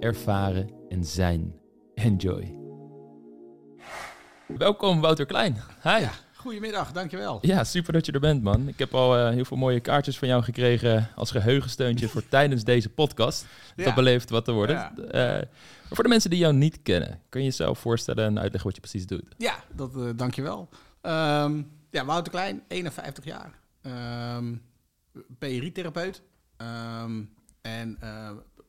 ervaren en zijn. Enjoy. Welkom Wouter Klein. Hi. Ja, goedemiddag, dankjewel. Ja, super dat je er bent, man. Ik heb al uh, heel veel mooie kaartjes van jou gekregen als geheugensteuntje voor tijdens deze podcast. Ja. Dat beleefd wat te worden. Ja. Uh, voor de mensen die jou niet kennen, kun je jezelf voorstellen en uitleggen wat je precies doet? Ja, dat, uh, dankjewel. Um, ja, Wouter Klein, 51 jaar. Um, PRI-therapeut. Um, en,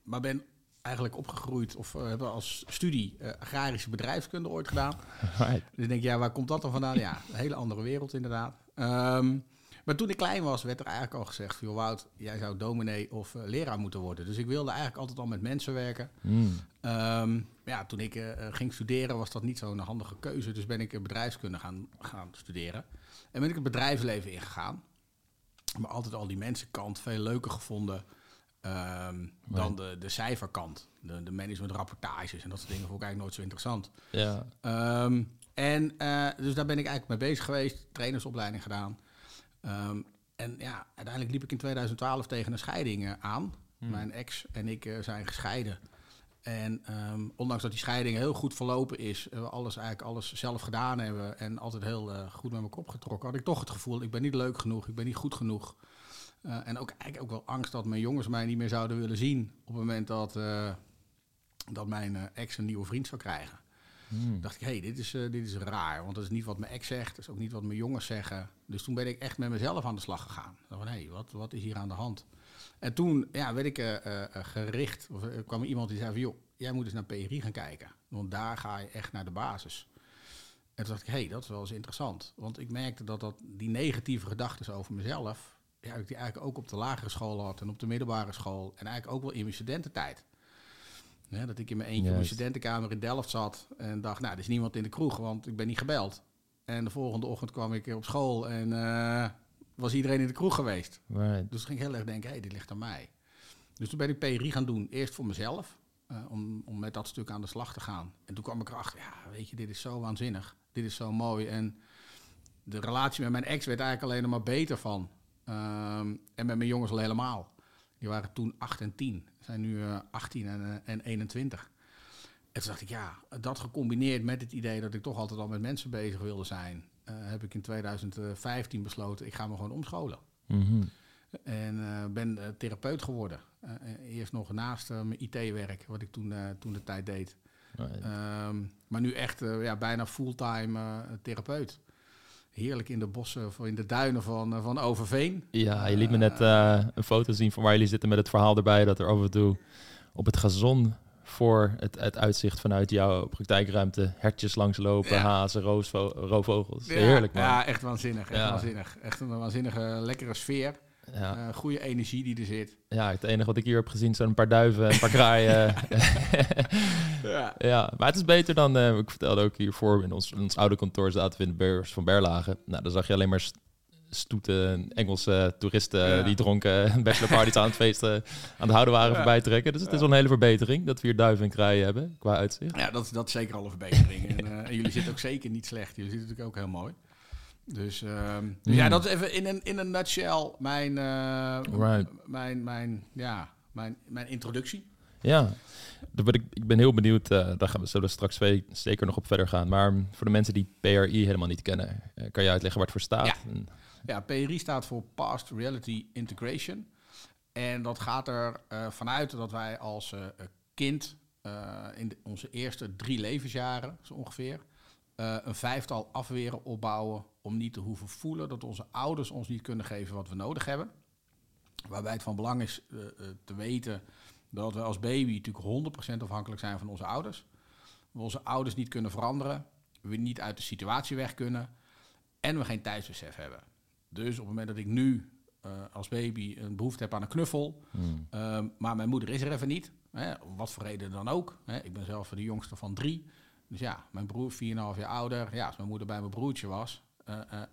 maar ben eigenlijk opgegroeid of uh, hebben als studie uh, agrarische bedrijfskunde ooit gedaan. Right. Dus ik denk, ja, waar komt dat dan vandaan? Ja, een hele andere wereld inderdaad. Um, maar toen ik klein was, werd er eigenlijk al gezegd, joh Wout, jij zou dominee of uh, leraar moeten worden. Dus ik wilde eigenlijk altijd al met mensen werken. Mm. Um, ja, toen ik ging studeren was dat niet zo'n handige keuze. Dus ben ik bedrijfskunde gaan, gaan studeren. En ben ik het bedrijfsleven ingegaan. Maar altijd al die mensenkant veel leuker gevonden. Um, dan de, de cijferkant, de, de managementrapportages en dat soort dingen vond ik eigenlijk nooit zo interessant. Ja. Um, en uh, dus daar ben ik eigenlijk mee bezig geweest, trainersopleiding gedaan. Um, en ja, uiteindelijk liep ik in 2012 tegen een scheiding uh, aan. Hmm. Mijn ex en ik uh, zijn gescheiden. En ondanks dat die scheiding heel goed verlopen is, we alles eigenlijk alles zelf gedaan hebben en altijd heel goed met mijn kop getrokken, had ik toch het gevoel, ik ben niet leuk genoeg, ik ben niet goed genoeg. Uh, en ook eigenlijk ook wel angst dat mijn jongens mij niet meer zouden willen zien op het moment dat, uh, dat mijn uh, ex een nieuwe vriend zou krijgen. Hmm. dacht ik, hé, hey, dit, is, dit is raar, want dat is niet wat mijn ex zegt, dat is ook niet wat mijn jongens zeggen. Dus toen ben ik echt met mezelf aan de slag gegaan. Dan van, hé, hey, wat, wat is hier aan de hand? En toen ja, werd ik gericht, of er kwam iemand die zei van, joh, jij moet eens naar PRI gaan kijken, want daar ga je echt naar de basis. En toen dacht ik, hé, hey, dat is wel eens interessant. Want ik merkte dat, dat die negatieve gedachten over mezelf, ja, ik die eigenlijk ook op de lagere school had en op de middelbare school. En eigenlijk ook wel in mijn studententijd. Ja, dat ik in mijn eentje yes. op mijn studentenkamer in Delft zat en dacht, nou, er is niemand in de kroeg, want ik ben niet gebeld. En de volgende ochtend kwam ik op school en uh, was iedereen in de kroeg geweest. Right. Dus ging ik heel erg denken, hé, hey, dit ligt aan mij. Dus toen ben ik PRI gaan doen, eerst voor mezelf, uh, om, om met dat stuk aan de slag te gaan. En toen kwam ik erachter, ja, weet je, dit is zo waanzinnig. Dit is zo mooi. En de relatie met mijn ex werd eigenlijk alleen nog maar beter van. Um, en met mijn jongens al helemaal. Die waren toen 8 en 10. Zijn nu uh, 18 en, uh, en 21. En toen dacht ik, ja, dat gecombineerd met het idee dat ik toch altijd al met mensen bezig wilde zijn, uh, heb ik in 2015 besloten, ik ga me gewoon omscholen. Mm -hmm. En ben therapeut geworden. eerst nog naast mijn IT-werk, wat ik toen, toen de tijd deed. Right. Um, maar nu echt ja, bijna fulltime therapeut heerlijk in de bossen of in de duinen van, uh, van Overveen. Ja, je liet me net uh, een foto zien van waar jullie zitten met het verhaal erbij dat er af en toe op het gazon voor het, het uitzicht vanuit jouw praktijkruimte hertjes langslopen, ja. hazen, roofvogels. Ja, heerlijk man. Ja, echt waanzinnig. Echt waanzinnig. Echt een waanzinnige, lekkere sfeer. Ja. Uh, goede energie die er zit. Ja, het enige wat ik hier heb gezien zijn een paar duiven en een paar kraaien. ja. ja, maar het is beter dan, uh, ik vertelde ook hiervoor, in ons, in ons oude kantoor zaten we in de beurs van Berlage. Nou, dan zag je alleen maar stoeten, Engelse toeristen ja. die dronken bachelorparties aan het feesten aan het houden waren ja. voorbij trekken. Dus het is wel een hele verbetering dat we hier duiven en kraaien hebben qua uitzicht. Ja, dat, dat is zeker al een verbetering. en, uh, en jullie zitten ook zeker niet slecht. Jullie zitten natuurlijk ook heel mooi. Dus, um, dus ja, dat is even in een, in een nutshell mijn, uh, right. mijn, mijn, ja, mijn, mijn introductie. Ja, ik, ik ben heel benieuwd, uh, daar gaan we, zullen we straks twee, zeker nog op verder gaan. Maar voor de mensen die PRI helemaal niet kennen, uh, kan je uitleggen waar het voor staat? Ja. ja, PRI staat voor Past Reality Integration. En dat gaat er vanuit dat wij als kind in de, onze eerste drie levensjaren, zo ongeveer, een vijftal afweren opbouwen om niet te hoeven voelen dat onze ouders ons niet kunnen geven wat we nodig hebben. Waarbij het van belang is uh, uh, te weten dat we als baby natuurlijk 100% afhankelijk zijn van onze ouders. We onze ouders niet kunnen veranderen, we niet uit de situatie weg kunnen en we geen tijdsbesef hebben. Dus op het moment dat ik nu uh, als baby een behoefte heb aan een knuffel, hmm. maar mijn moeder is er even niet, Hè, om wat voor reden dan ook. Hè. Ik ben zelf de jongste van drie. Dus ja, mijn broer 4,5 jaar ouder. Ja, als mijn moeder bij mijn broertje was eh, eh,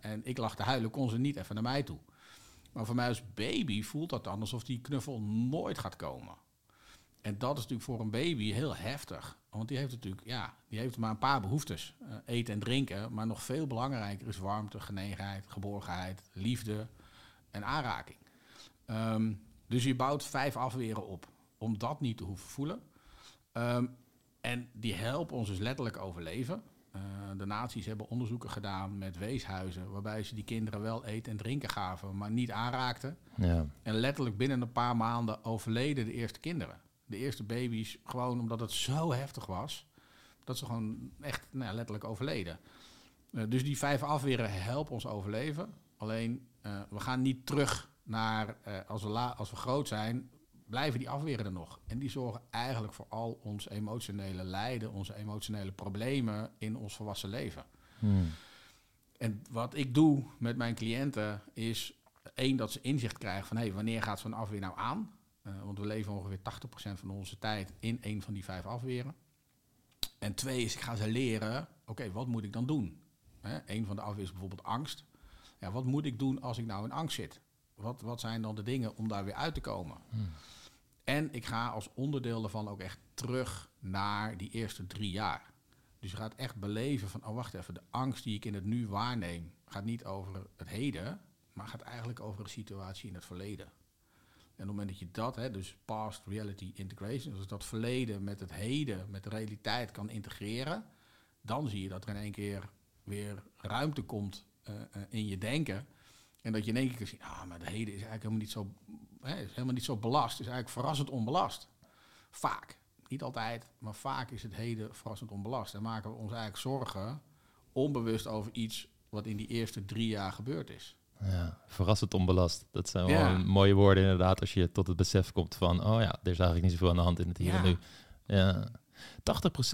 en ik lag te huilen, kon ze niet even naar mij toe. Maar voor mij als baby voelt dat dan alsof die knuffel nooit gaat komen. En dat is natuurlijk voor een baby heel heftig. Want die heeft natuurlijk, ja, die heeft maar een paar behoeftes. Uh, eten en drinken. Maar nog veel belangrijker is warmte, genegenheid, geborgenheid, liefde en aanraking. Ehm, dus je bouwt vijf afweren op om dat niet te hoeven voelen. Ehm, en die helpen ons dus letterlijk overleven. Uh, de nazi's hebben onderzoeken gedaan met weeshuizen, waarbij ze die kinderen wel eten en drinken gaven, maar niet aanraakten. Ja. En letterlijk binnen een paar maanden overleden de eerste kinderen. De eerste baby's, gewoon omdat het zo heftig was, dat ze gewoon echt nou, letterlijk overleden. Uh, dus die vijf afweren helpen ons overleven. Alleen, uh, we gaan niet terug naar, als, we als we groot zijn, blijven die afweren er nog. En die zorgen eigenlijk voor al ons emotionele lijden, onze emotionele problemen in ons volwassen leven. Hmm. En wat ik doe met mijn cliënten is één dat ze inzicht krijgen van hé, hey, wanneer gaat zo'n afweer nou aan? Uh, want we leven ongeveer 80% van onze tijd in een van die vijf afweren. En twee is, ik ga ze leren, oké, wat moet ik dan doen? Hè, een van de afweren is bijvoorbeeld angst. Ja, wat moet ik doen als ik nou in angst zit? Wat, wat zijn dan de dingen om daar weer uit te komen? Hmm. En ik ga als onderdeel daarvan ook echt terug naar die eerste drie jaar. Dus je gaat echt beleven van, oh wacht even, de angst die ik in het nu waarneem, gaat niet over het heden, maar gaat eigenlijk over een situatie in het verleden. En op het moment dat je dat, hè, dus past reality integration, dus dat verleden met het heden, met de realiteit kan integreren, dan zie je dat er in één keer weer ruimte komt uh, uh, in je denken. En dat je in één keer ziet, ah, maar de heden is eigenlijk helemaal niet zo hè, is helemaal niet zo belast. is eigenlijk verrassend onbelast. Vaak. Niet altijd, maar vaak is het heden verrassend onbelast. En maken we ons eigenlijk zorgen onbewust over iets wat in die eerste drie jaar gebeurd is. Ja, verrassend onbelast. Dat zijn wel mooie woorden inderdaad als je tot het besef komt van... oh ja, er is eigenlijk niet zoveel aan de hand in het hier en nu. Ja.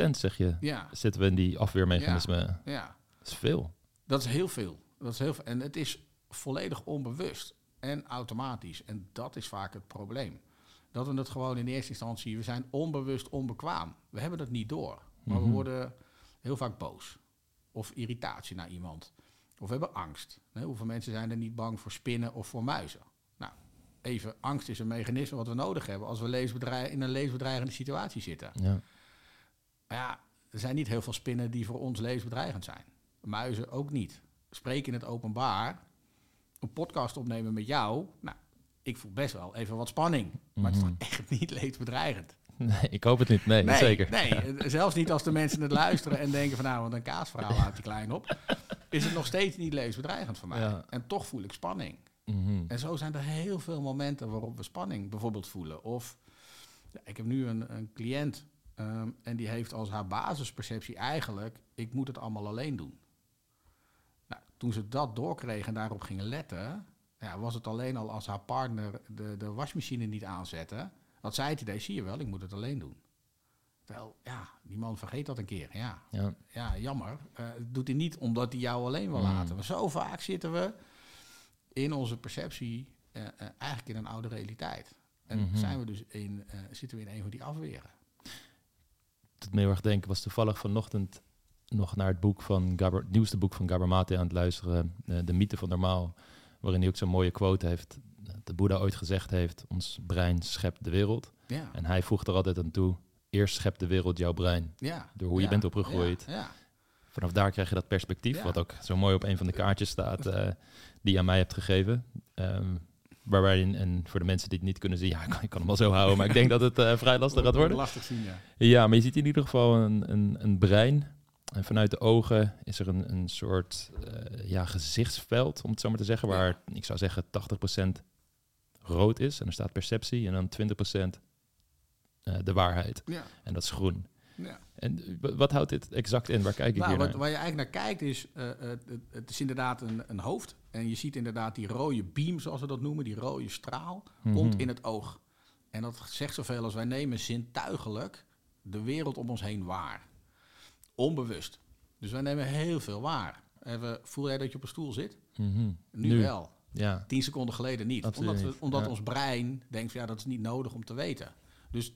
80% zeg je, ja. zitten we in die afweermechanismen. Ja. Dat is veel. Dat is heel veel. Dat is heel veel. En het is volledig onbewust en automatisch. En dat is vaak het probleem. Dat we het gewoon in eerste instantie, we zijn onbewust onbekwaam. We hebben het niet door. Maar we mhm. worden heel vaak boos. Of irritatie naar iemand. Of we hebben angst. Hoeveel mensen zijn er niet bang voor spinnen of voor muizen? Nou, even, angst is een mechanisme wat we nodig hebben als we in een levensbedreigende situatie zitten. Ja. ja, er zijn niet heel veel spinnen die voor ons levensbedreigend zijn. Muizen ook niet. Spreken in het openbaar een podcast opnemen met jou, nou, ik voel best wel even wat spanning. Maar het is mhm. toch echt niet leedbedreigend. Nee, ik hoop het niet. Nee, nee zeker. Nee, eh, zelfs niet als de mensen het luisteren en denken van nou, wat een kaasverhaal houdt die klein op. Is het nog steeds niet levensbedreigend voor mij. En toch voel ik spanning. Mhm. En zo zijn er heel veel momenten waarop we spanning bijvoorbeeld voelen. Of ja, ik heb nu een, een cliënt ehm, en die heeft als haar basisperceptie eigenlijk, ik moet het allemaal alleen doen toen ze dat doorkregen en daarop gingen letten, ja, was het alleen al als haar partner de, de wasmachine niet aanzette. Dat zei het idee, zie je wel, ik moet het alleen doen. Wel, ja, die man vergeet dat een keer. Ja, ja. ja jammer. Uh, doet hij niet omdat hij jou alleen wil mm. laten. Maar zo vaak zitten we in onze perceptie uh, uh, eigenlijk in een oude realiteit. En mm -hmm. zijn we dus in, zitten we in een van die afweren. Het me heel erg denken was toevallig vanochtend nog naar het boek van Gabber, nieuwste boek van Gabor Mate aan het luisteren, uh, De Mythe van Normaal, waarin hij ook zo'n mooie quote heeft. De Boeddha ooit gezegd heeft, ons brein schept de wereld. Ja. En hij voegt er altijd aan toe, eerst schept de wereld jouw brein. Ja. Door hoe je bent opgegroeid. Ja. Vanaf daar krijg je dat perspectief, wat ook zo mooi op een van de kaartjes staat, uh, die je aan mij hebt gegeven. Um, waarbij, en voor de mensen die het niet kunnen zien, ja, ik kan, ik kan hem wel zo houden, maar ik denk dat het uh, vrij lastig gaat worden. Lastig zien, ja. Ja, maar je ziet in ieder geval een, een, een brein en vanuit de ogen is er een, een soort uh, ja, gezichtsveld, om het zo maar te zeggen, waar ik zou zeggen 80% rood is en er staat perceptie en dan 20% uh, eh, de waarheid. Ja. En dat is groen. Ja. En wat houdt dit exact in? Waar kijk ik nou, hier wat, naar? Waar je eigenlijk naar kijkt is, uh, het, het, is inderdaad een, een, hoofd. En je ziet inderdaad die rode beam, zoals we dat noemen, die rode straal, mhm. komt in het oog. En dat zegt zoveel als wij nemen zintuigelijk de wereld om ons heen waar onbewust. Dus wij nemen heel veel waar. Even, voel jij dat je op een stoel zit? Mhm. nu, wel. Ja. Tien seconden geleden niet. omdat, we, omdat ons brein denkt, ja, dat is niet nodig om te weten. Dus 90%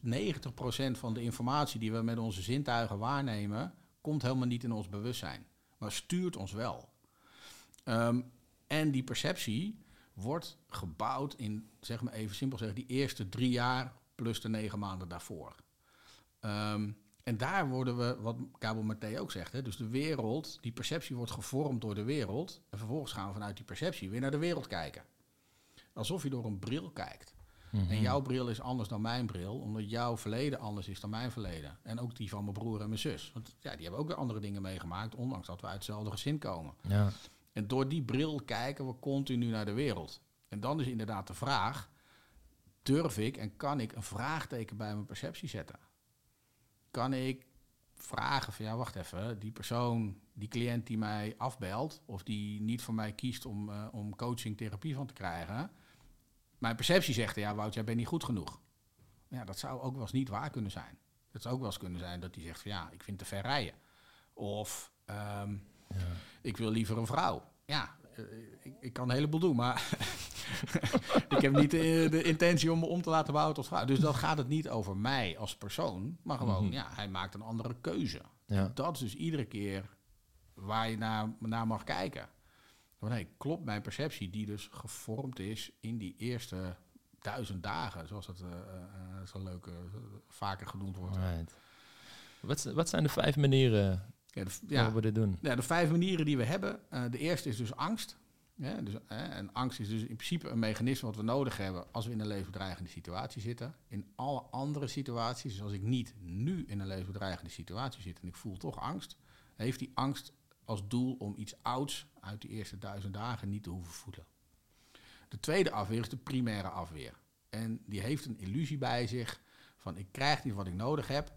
van de informatie die we met onze zintuigen waarnemen, komt helemaal niet in ons bewustzijn, maar stuurt ons wel. Ehm, en die perceptie wordt gebouwd in, zeg maar even simpel zeggen, die eerste drie jaar plus de negen maanden daarvoor. Ehm, en daar worden we, wat Cabo Maté ook zegt, hè, dus de wereld, die perceptie wordt gevormd door de wereld. En vervolgens gaan we vanuit die perceptie weer naar de wereld kijken. Alsof je door een bril kijkt. Mhm. En jouw bril is anders dan mijn bril, omdat jouw verleden anders is dan mijn verleden. En ook die van mijn broer en mijn zus. Want ja, die hebben ook weer andere dingen meegemaakt, ondanks dat we uit hetzelfde gezin komen. Ja. En door die bril kijken we continu naar de wereld. En dan is inderdaad de vraag: durf ik en kan ik een vraagteken bij mijn perceptie zetten? Kan ik vragen van ja, wacht even, die persoon, die cliënt die mij afbelt of die niet voor mij kiest om, eh, om coaching, therapie van te krijgen. Mijn perceptie zegt ja, Wout, jij bent niet goed genoeg. Ja, dat zou ook wel eens niet waar kunnen zijn. Het zou ook wel eens kunnen zijn dat hij zegt van ja, ik vind te ver rijden. Of ehm, Ja. ik wil liever een vrouw. Ja, ik, ik kan een heleboel doen, maar ik heb niet de, de intentie om me om te laten bouwen tot vrouw. Dus dan gaat het niet over mij als persoon, maar gewoon, Mhm. ja, hij maakt een andere keuze. Ja. Dat is dus iedere keer waar je naar, naar mag kijken. Want nee, klopt mijn perceptie, die dus gevormd is in die eerste duizend dagen, zoals het eh, eh, zo leuk eh, vaker genoemd wordt. Wat, wat zijn de vijf manieren Ja, de, ja, we dit doen? Ja, de vijf manieren die we hebben. eh, de eerste is dus angst. Ja, dus, eh, en angst is dus in principe een mechanisme wat we nodig hebben als we in een levensbedreigende situatie zitten. In alle andere situaties, dus als ik niet nu in een levensbedreigende situatie zit en ik voel toch angst, heeft die angst als doel om iets ouds uit die eerste duizend dagen niet te hoeven voelen. De tweede afweer is de primaire afweer. En die heeft een illusie bij zich van ik krijg niet wat ik nodig heb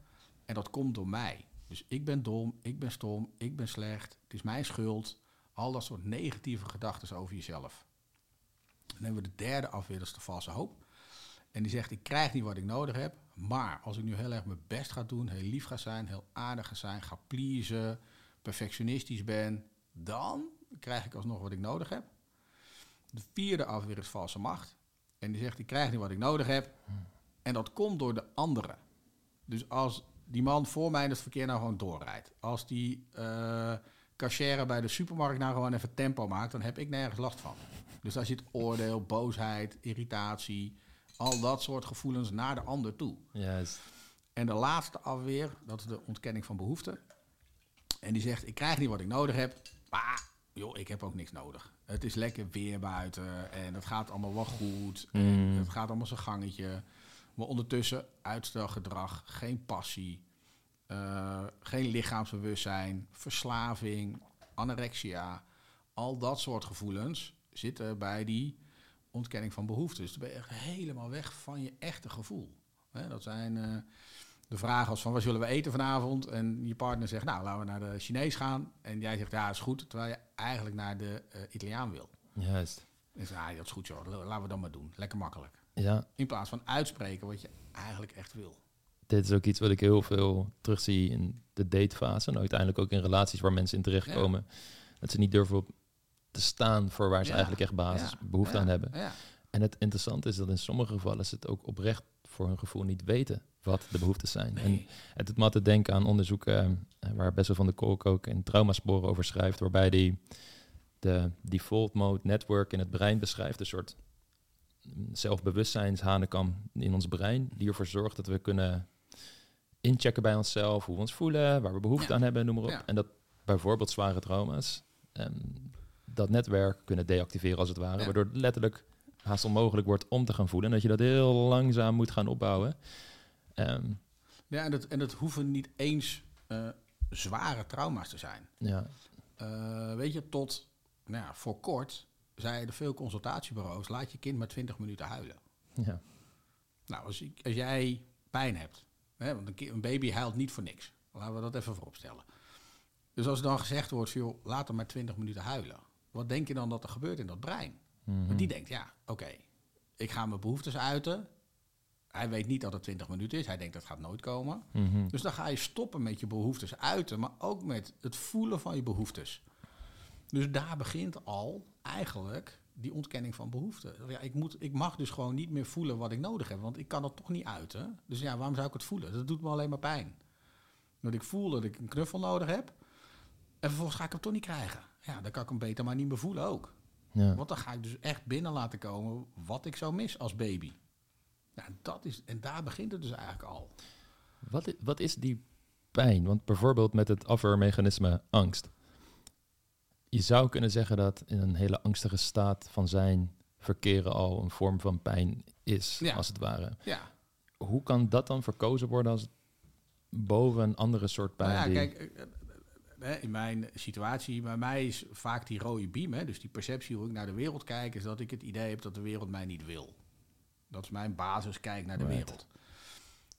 en dat komt door mij. Dus ik ben dom, ik ben stom, ik ben slecht, het is mijn schuld. Al dat soort negatieve gedachten over jezelf. Dan hebben we de derde afweer, dat is de valse hoop. En die zegt, ik krijg niet wat ik nodig heb, maar als ik nu heel erg mijn best ga doen, heel lief ga zijn, heel aardig ga zijn, ga pleasen, perfectionistisch ben, dan krijg ik alsnog wat ik nodig heb. De vierde afweer is valse macht. En die zegt, ik krijg niet wat ik nodig heb. En dat komt door de anderen. Dus als die man voor mij in het verkeer nou gewoon doorrijdt. Als die eh cashier bij de supermarkt nou gewoon even tempo maakt, dan heb ik nergens last van. Dus daar zit oordeel, boosheid, irritatie, al dat soort gevoelens naar de ander toe. Juist. En de laatste afweer, dat is de ontkenning van behoeften. En die zegt, ik krijg niet wat ik nodig heb, maar joh, ik heb ook niks nodig. Het is lekker weer buiten en het gaat allemaal wel goed. En Mm. het gaat allemaal zijn gangetje. Maar ondertussen uitstelgedrag, geen passie, eh, geen lichaamsbewustzijn, verslaving, anorexia. Al dat soort gevoelens zitten bij die ontkenning van behoeften. Dus dan ben je echt helemaal weg van je echte gevoel. Hè, dat zijn eh, de vragen als van wat zullen we eten vanavond? En je partner zegt, nou laten we naar de Chinees gaan. En jij zegt, ja is goed. Terwijl je eigenlijk naar de eh, Italiaan wil. Juist. En zegt, ah, dat is goed joh, laten we dat maar doen. Lekker makkelijk. Ja, In plaats van uitspreken wat je eigenlijk echt wil. dit is ook iets wat ik heel veel terugzie in de datefase. En uiteindelijk ook in relaties waar mensen in terechtkomen. Dat ze niet durven op te staan voor waar ze Ja. eigenlijk echt basis Ja. behoefte Ja, aan hebben. En het interessante is dat in sommige gevallen ze het ook oprecht voor hun gevoel niet weten wat de behoeftes zijn. En het doet me altijd denken aan onderzoeken eh, waar Bessel van de Kolk ook in Traumasporen over schrijft, waarbij die de default mode network in het brein beschrijft, een soort zelfbewustzijnshanekam in ons brein, die ervoor zorgt dat we kunnen inchecken bij onszelf, hoe we ons voelen, waar we behoefte Ja. aan hebben, noem maar op. Ja. En dat bijvoorbeeld zware trauma's ehm, dat netwerk kunnen deactiveren als het ware, Ja. waardoor het letterlijk haast onmogelijk wordt om te gaan voelen en dat je dat heel langzaam moet gaan opbouwen. Ehm, Ja, en dat, en dat hoeven niet eens eh, zware trauma's te zijn. ja, Eh, weet je, tot nou ja, voor kort zeiden veel consultatiebureaus... laat je kind maar 20 minuten huilen. ja, Nou, als, ik, als jij pijn hebt... Hè, want een, baby huilt niet voor niks. Laten we dat even vooropstellen. Dus als dan gezegd wordt... joh, laat hem maar 20 minuten huilen. Wat denk je dan dat er gebeurt in dat brein? Mhm. Want die denkt, ja, oké, ik ga mijn behoeftes uiten. Hij weet niet dat het 20 minuten is. Hij denkt dat gaat nooit komen. Mhm. Dus dan ga je stoppen met je behoeftes uiten, maar ook met het voelen van je behoeftes. Dus daar begint al eigenlijk die ontkenning van behoeften. Ja, ik, moet, ik mag dus gewoon niet meer voelen wat ik nodig heb, want ik kan dat toch niet uiten. Dus ja, waarom zou ik het voelen? Dat doet me alleen maar pijn. Dat ik voel dat ik een knuffel nodig heb, en vervolgens ga ik hem toch niet krijgen. Ja, dan kan ik hem beter maar niet meer voelen ook. Ja. Want dan ga ik dus echt binnen laten komen wat ik zou mis als baby. Ja, dat is, en daar begint het dus eigenlijk al. Wat, i- wat is die pijn? Want bijvoorbeeld met het afweermechanisme angst. Je zou kunnen zeggen dat in een hele angstige staat van zijn verkeren al een vorm van pijn is, Ja. als het ware. Ja, Hoe kan dat dan verkozen worden als boven een andere soort pijn? Nou ja, die- kijk, eh, eh, eh, in mijn situatie, bij mij is vaak die rode beam, hè, dus die perceptie hoe ik naar de wereld kijk, is dat ik het idee heb dat de wereld mij niet wil. Dat is mijn basiskijk naar de Right. wereld.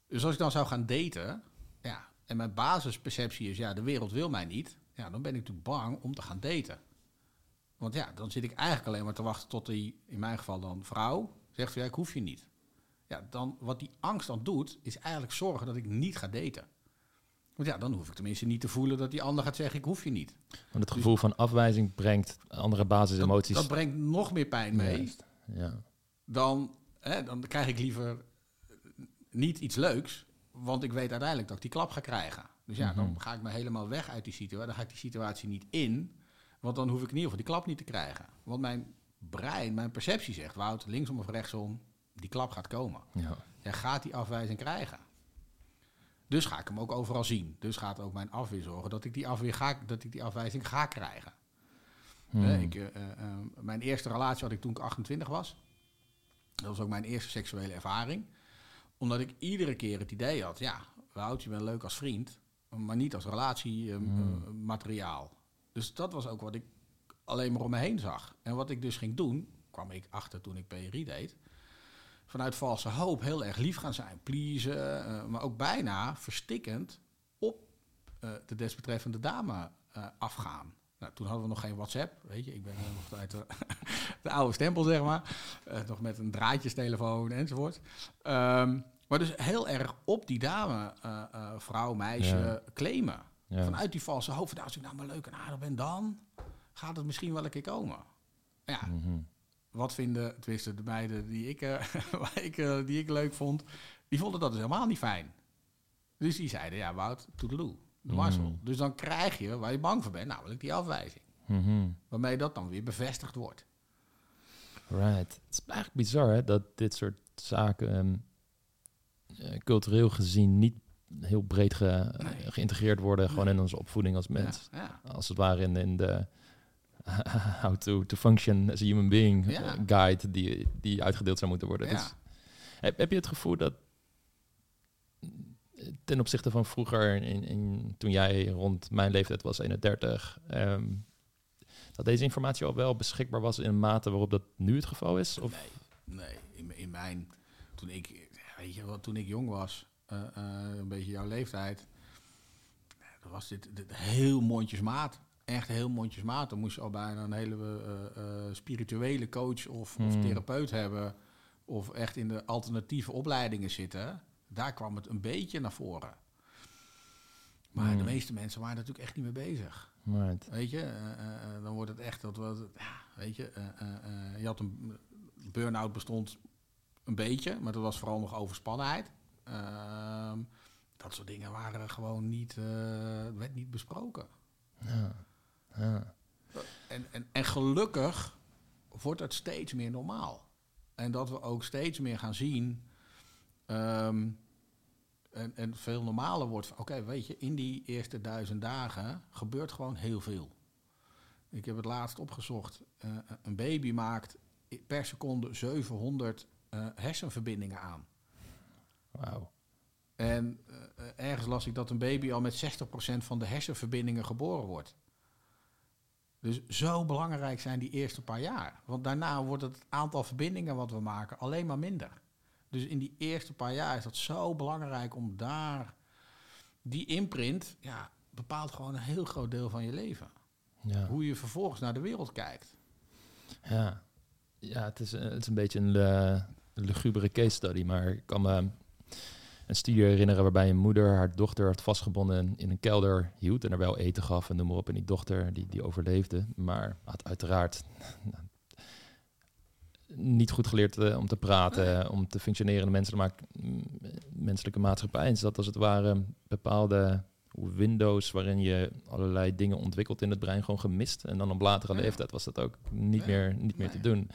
Dus als ik dan zou gaan daten, ja, en mijn basisperceptie is, ja, de wereld wil mij niet, ja, dan ben ik natuurlijk bang om te gaan daten. Want ja, dan zit ik eigenlijk alleen maar te wachten tot die, in mijn geval dan vrouw, zegt van ja, ik hoef je niet. Ja, dan, wat die angst dan doet, is eigenlijk zorgen dat ik niet ga daten. Want ja, dan hoef ik tenminste niet te voelen dat die ander gaat zeggen, ik hoef je niet. Want het gevoel van afwijzing brengt andere basisemoties. Dat, dat brengt nog meer pijn mee. Juist. Ja. Dan, hè, dan krijg ik liever niet iets leuks, want ik weet uiteindelijk dat ik die klap ga krijgen. Dus ja, Mhm. dan ga ik me helemaal weg uit die situatie. Dan ga ik die situatie niet in, want dan hoef ik in ieder geval die klap niet te krijgen. Want mijn brein, mijn perceptie zegt, Wout, linksom of rechtsom, die klap gaat komen. Ja. Jij gaat die afwijzing krijgen. Dus ga ik hem ook overal zien. Dus gaat ook mijn afweer zorgen dat ik die, afweer ga, dat ik die afwijzing ga krijgen. Hmm. Ik, eh, eh, eh, mijn eerste relatie had ik toen ik 28 was. Dat was ook mijn eerste seksuele ervaring. Omdat ik iedere keer het idee had, ja, Wout, je bent leuk als vriend, maar niet als relatiemateriaal. dus dat was ook wat ik alleen maar om me heen zag. En wat ik dus ging doen, kwam ik achter toen ik PRI deed, vanuit valse hoop heel erg lief gaan zijn, pleasen, eh, maar ook bijna verstikkend op eh, de desbetreffende dame eh, afgaan. Nou, toen hadden we nog geen WhatsApp, weet je. Ik ben nog uit de, de oude stempel, zeg maar. Nog met een draadjestelefoon enzovoort. Ehm, maar dus heel erg op die dame, eh, eh, vrouw, meisje, Ja. claimen. Ja. Vanuit die valse van, Nou, als ik nou maar leuk en aardig ben, dan gaat het misschien wel een keer komen. Ja, Mhm. wat vinden, tenminste de meiden die ik, eh, ik, die ik leuk vond, die vonden dat dus helemaal niet fijn. Dus die zeiden, ja Wout, toedeloe, de Marcel. Mm. Dus dan krijg je waar je bang voor bent, namelijk die afwijzing. Mhm. Waarmee dat dan weer bevestigd wordt. Right. Het is eigenlijk bizar hè, dat dit soort zaken ehm, eh, cultureel gezien niet heel breed ge- Nee. geïntegreerd worden, gewoon in onze opvoeding als mens. Ja, ja. Als het ware in, in de how to, to function as a human being Ja. eh, guide die, die uitgedeeld zou moeten worden. Ja. Dus, heb, heb je het gevoel dat eh, ten opzichte van vroeger, in, in, toen jij rond mijn leeftijd was, 31, ehm, dat deze informatie al wel beschikbaar was in een mate waarop dat nu het geval is? Of? Nee, nee. In, in mijn, toen ik, weet je wat, toen ik jong was, eh, eh, een beetje jouw leeftijd, dan was dit, dit heel mondjesmaat. Echt heel mondjesmaat. Dan moest je al bijna een hele eh, eh, spirituele coach of, of Hmm. therapeut hebben. Of echt in de alternatieve opleidingen zitten. Daar kwam het een beetje naar voren. Maar de Hmm. meeste mensen waren natuurlijk echt niet mee bezig. Right. Weet je, eh, eh, eh, dan wordt het echt dat we, ja, weet je, eh, eh, eh, je had een burn-out bestond een beetje, maar dat was vooral nog overspannenheid. Ehm, dat soort dingen waren gewoon niet, eh, werd niet besproken. Ja. Ja. En, en, en gelukkig wordt het steeds meer normaal. En dat we ook steeds meer gaan zien. ehm, en, en veel normaler wordt oké, weet je, in die eerste duizend dagen gebeurt gewoon heel veel. Ik heb het laatst opgezocht. eh, een baby maakt per seconde 700 eh, hersenverbindingen aan. Wauw. En eh, ergens las ik dat een baby al met 60% van de hersenverbindingen geboren wordt. Dus zo belangrijk zijn die eerste paar jaar. Want daarna wordt het aantal verbindingen wat we maken alleen maar minder. Dus in die eerste paar jaar is dat zo belangrijk om daar die imprint, ja, bepaalt gewoon een heel groot deel van je leven. Ja. Hoe je vervolgens naar de wereld kijkt. Ja, ja het, is, eh, het is een beetje een lugubere case study, maar ik kan me een studie herinneren waarbij een moeder haar dochter had vastgebonden in een kelder hield en er wel eten gaf en noem maar op. En die dochter die, die overleefde, maar had uiteraard niet goed geleerd eh, om te praten, om te functioneren in de menselijke, ma- m- menselijke maatschappij. En dat als het ware bepaalde windows waarin je allerlei dingen ontwikkelt in het brein gewoon gemist. En dan op latere Ja. leeftijd was dat ook niet Ja. meer, niet meer te doen.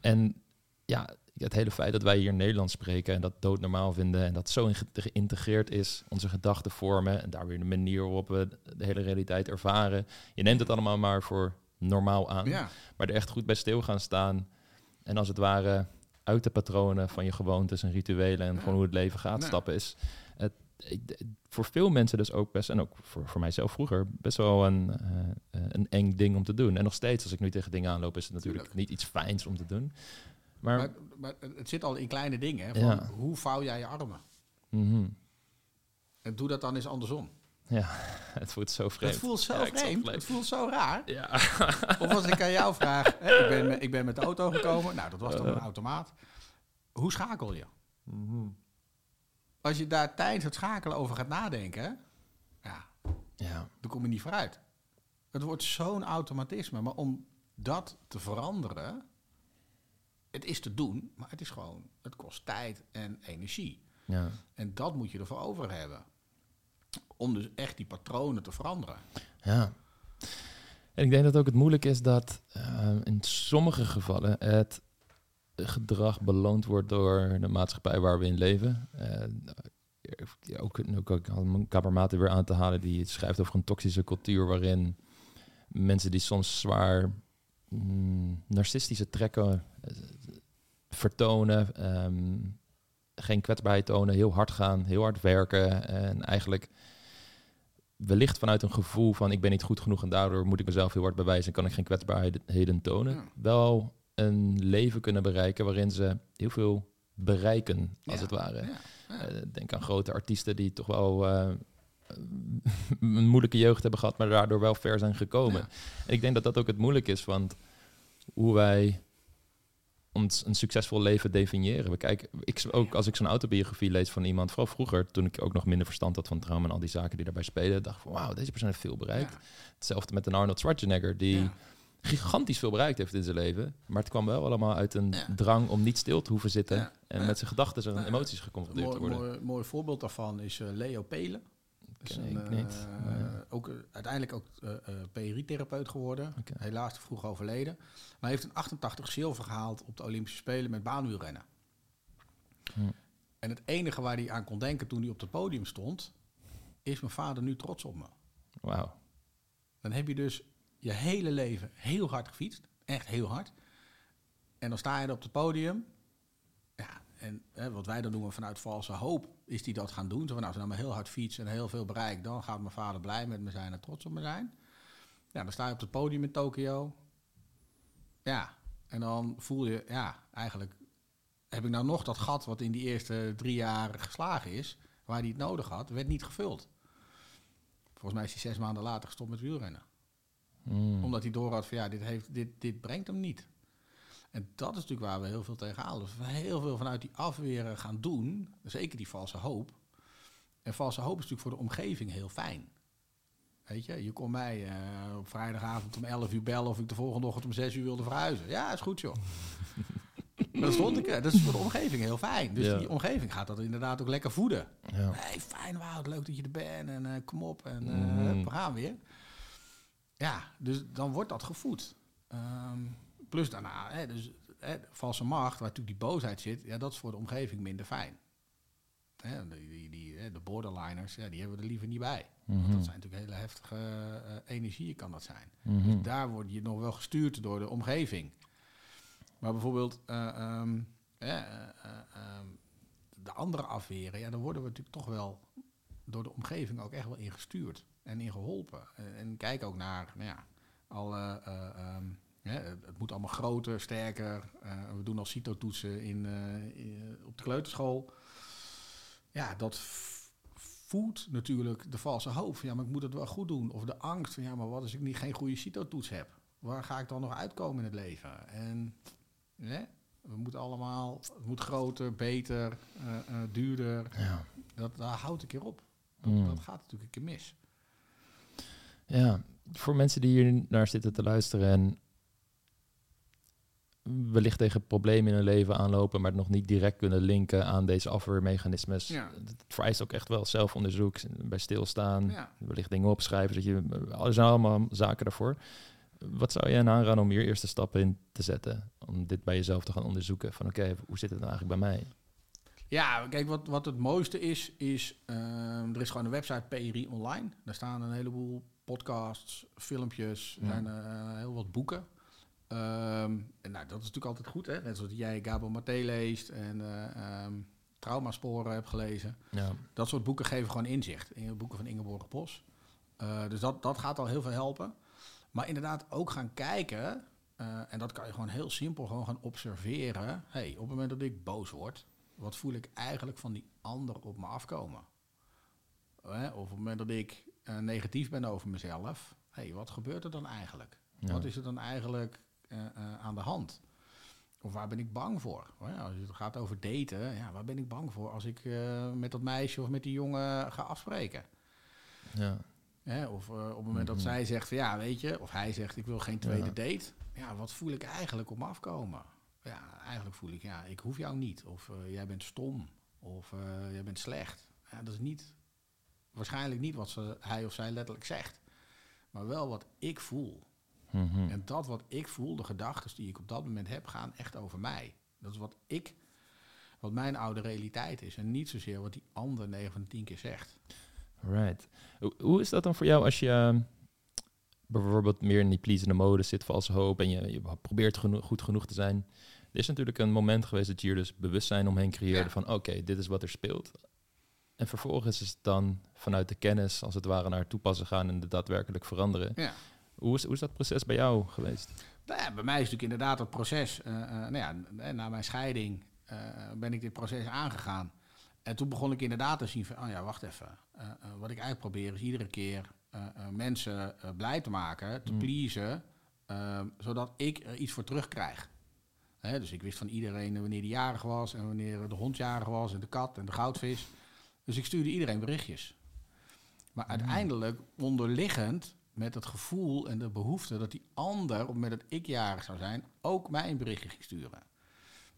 En ja, het hele feit dat wij hier Nederlands spreken en dat doodnormaal vinden en dat zo geïntegreerd is, onze gedachten vormen en daar weer de manier waarop we de hele realiteit ervaren. Je neemt het allemaal maar voor normaal aan, Ja, maar er echt goed bij stil gaan staan en als het ware uit de patronen van je gewoontes en rituelen en Ja. gewoon hoe het leven gaat Ja. stappen is. Het, ik- voor veel mensen dus ook best, en ook voor, voor mijzelf vroeger, best wel een, eh, eh, een eng ding om te doen. En nog steeds, als ik nu tegen dingen aanloop, is het natuurlijk Tuurlijk. niet iets fijns om te doen. Maar, maar, maar het zit al in kleine dingen. Hè, van Ja. Hoe vouw jij je armen? mhm. En doe dat dan eens andersom. ja, het voelt zo vreemd. Het voelt zo Ja, vreemd. het. Het voelt zo raar. Ja. Of als ik aan jou vraag, hè, ik, ben, met- ik ben met de auto gekomen. Nou, dat was dan een automaat. Hoe schakel je? Mhm. Als je daar tijdens het schakelen over gaat nadenken, ja, ja. dan kom je niet vooruit. Het wordt zo'n automatisme. Maar om dat te veranderen, het is te doen, maar het is gewoon, het kost tijd en energie. Ja. En dat moet je ervoor over hebben. Om dus echt die patronen te veranderen. Ja. En ik denk dat ook het moeilijk is dat eh, in sommige gevallen het gedrag beloond wordt door de maatschappij waar we in leven. Ja, ook, ook, ook mijn kamermaten weer aan te halen, die schrijft over een toxische cultuur waarin mensen die soms zwaar mm, narcistische trekken eh, vertonen, ehm, geen kwetsbaarheid tonen, heel hard gaan, heel hard werken en eigenlijk wellicht vanuit een gevoel van ik ben niet goed genoeg en daardoor moet ik mezelf heel hard bewijzen en kan ik geen kwetsbaarheden tonen, Ja. wel een leven kunnen bereiken waarin ze heel veel bereiken, als Ja. het ware. Ja. Eh, denk aan grote artiesten die toch wel eh, een moeilijke jeugd hebben gehad, maar daardoor wel ver zijn gekomen. En ik denk dat dat ook het moeilijk is, want hoe wij ons een succesvol leven definiëren. We kijken, ik, ook als ik zo'n autobiografie lees van iemand, vooral vroeger, toen ik ook nog minder verstand had van trauma en al die zaken die daarbij spelen, dacht ik van wauw, deze persoon heeft veel bereikt. Ja. Hetzelfde met een Arnold Schwarzenegger, die Ja. gigantisch veel bereikt heeft in zijn leven, maar het kwam wel allemaal uit een Ja. drang om niet stil te hoeven zitten en met zijn gedachten en emoties Een geconfronteerd te worden. mooi, mooi voorbeeld daarvan is eh, Leo Pelen. Ken een, ik niet. eh, ook, eh, uiteindelijk ook eh PRI-therapeut geworden. Helaas te vroeg overleden. Maar hij heeft een 88 zilver gehaald op de Olympische Spelen met baanwielrennen. Hm. En het enige waar hij aan kon denken toen hij op het podium stond... is mijn vader nu trots op me. Wauw. Dan heb je dus je hele leven heel hard gefietst. Echt heel hard. En dan sta je er op het podium. En hè, wat wij dan doen vanuit valse hoop, is die dat gaan doen. Zo van, nou, als ik nou maar heel hard fiets en heel veel bereik, dan gaat mijn vader blij met me zijn en trots op me zijn. Ja, dan sta je op het podium in Tokio. Ja, en dan voel je, ja, eigenlijk heb ik nou nog dat gat wat in die eerste drie jaar geslagen is, waar hij het nodig had, werd niet gevuld. Volgens mij is hij zes maanden later gestopt met wielrennen Mm. omdat hij door had van ja, dit, heeft, dit, dit brengt hem niet. En dat is natuurlijk waar we heel veel tegenaan. Dus we heel veel vanuit die afweren gaan doen. Zeker die valse hoop. En valse hoop is natuurlijk voor de omgeving heel fijn. Weet je, je kon mij eh, op vrijdagavond om 11 uur bellen of ik de volgende ochtend om 6 uur wilde verhuizen. Ja, is goed joh. dan stond ik er. Dat is voor de omgeving heel fijn. Dus Ja. die omgeving gaat dat inderdaad ook lekker voeden. Ja. Hey, fijn Wout, leuk dat je er bent en eh, kom op en eh, hup, we gaan weer. Ja, dus dan wordt dat gevoed. Ehm, plus daarna, hè, dus, hè, valse macht, waar natuurlijk die boosheid zit, ja, dat is voor de omgeving minder fijn. Hè, die, die, die, de borderliners, ja, die hebben we er liever niet bij. Want Mhm. dat zijn natuurlijk hele heftige eh, energieën, kan dat zijn. Mhm. Dus daar word je nog wel gestuurd door de omgeving. Maar bijvoorbeeld eh, ehm, eh, eh, eh, ehm, de andere afweren, ja, dan worden we natuurlijk toch wel door de omgeving ook echt wel ingestuurd en in geholpen. En, en kijk ook naar, nou ja, alle, eh, het moet allemaal groter, sterker. Eh, we doen al CITO-toetsen in, eh, in- op de kleuterschool. Ja, dat voedt natuurlijk de valse hoop. van, Ja, maar ik moet het wel goed doen. Of de angst van, ja, maar wat als ik niet geen goede CITO-toets heb? Waar ga ik dan nog uitkomen in het leven? En we moeten allemaal, het moet groter, beter, eh, duurder. Ja. Dat, daar houdt een keer op. Dat, Mm. dat gaat natuurlijk een keer mis. Ja, voor mensen die hier naar zitten te luisteren en wellicht tegen problemen in hun leven aanlopen, maar het nog niet direct kunnen linken aan deze afweermechanismes. Ja. Het vereist ook echt wel zelfonderzoek, bij stilstaan, Ja. wellicht dingen opschrijven. Dat je, er zijn allemaal zaken daarvoor. Wat zou hen aanraden om hier eerste stappen in te zetten? Om dit bij jezelf te gaan onderzoeken. Van oké, hoe zit het nou eigenlijk bij mij? Ja, kijk, wat, wat het mooiste is, is ehm, er is gewoon een website PRI Online. Daar staan een heleboel podcasts, filmpjes, Ja. zijn eh, heel wat boeken. Ehm, en nou, dat is natuurlijk altijd goed, hè? Net zoals jij Gabo Maté leest en eh ehm, Traumasporen hebt gelezen. Ja. Dat soort boeken geven gewoon inzicht. In de boeken van Ingeborg Bos. Eh, dus dat, dat gaat al heel veel helpen. Maar inderdaad ook gaan kijken. eh, en dat kan je gewoon heel simpel gewoon gaan observeren. hey, op het moment dat ik boos word, wat voel ik eigenlijk van die ander op me afkomen? Hè, of op het moment dat ik negatief ben over mezelf, hey, wat gebeurt er dan eigenlijk? Ja. Wat is er dan eigenlijk eh, eh, aan de hand? Of waar ben ik bang voor? Als het gaat over daten, ja, waar ben ik bang voor als ik eh, met dat meisje of met die jongen ga afspreken? Ja. Hè? Of op het moment dat Mhm. zij zegt van ja, weet je, of hij zegt ik wil geen tweede Ja. date. Ja, wat voel ik eigenlijk op me afkomen? Ja, eigenlijk voel ik ja, ik hoef jou niet. Of jij bent stom. Of jij bent slecht. Ja, dat is niet, waarschijnlijk niet wat ze, hij of zij letterlijk zegt. Maar wel wat ik voel. Mhm. En dat wat ik voel, de gedachten die ik op dat moment heb, gaan echt over mij. Dat is wat ik, wat mijn oude realiteit is. En niet zozeer wat die ander 9 van de 10 keer zegt. Right. Hoe, is dat dan voor jou als je eh, bijvoorbeeld meer in die pleasende mode zit, valse hoop, en je, je probeert geno- goed genoeg te zijn? Er is natuurlijk een moment geweest dat je hier dus bewustzijn omheen creëerde Ja. van oké, dit is wat er speelt. En vervolgens is het dan vanuit de kennis, als het ware, naar toepassen gaan en het daadwerkelijk veranderen. Ja. Hoe is, hoe is dat proces bij jou geweest? Nou ja, bij mij is natuurlijk inderdaad het proces. eh, eh, nou ja, n- na mijn scheiding eh, ben ik dit proces aangegaan. En toen begon ik inderdaad te zien van, oh ja, wacht even. Eh, eh, wat ik eigenlijk probeer is iedere keer eh, eh, mensen eh, blij te maken, te Mm. pleasen, eh, zodat ik er iets voor terugkrijg. Hè, dus ik wist van iedereen wanneer die jarig was en wanneer de hond jarig was en de kat en de goudvis. Dus ik stuurde iedereen berichtjes. Maar uiteindelijk onderliggend met het gevoel en de behoefte dat die ander, op het moment dat ik jarig zou zijn, ook mij een berichtje ging sturen.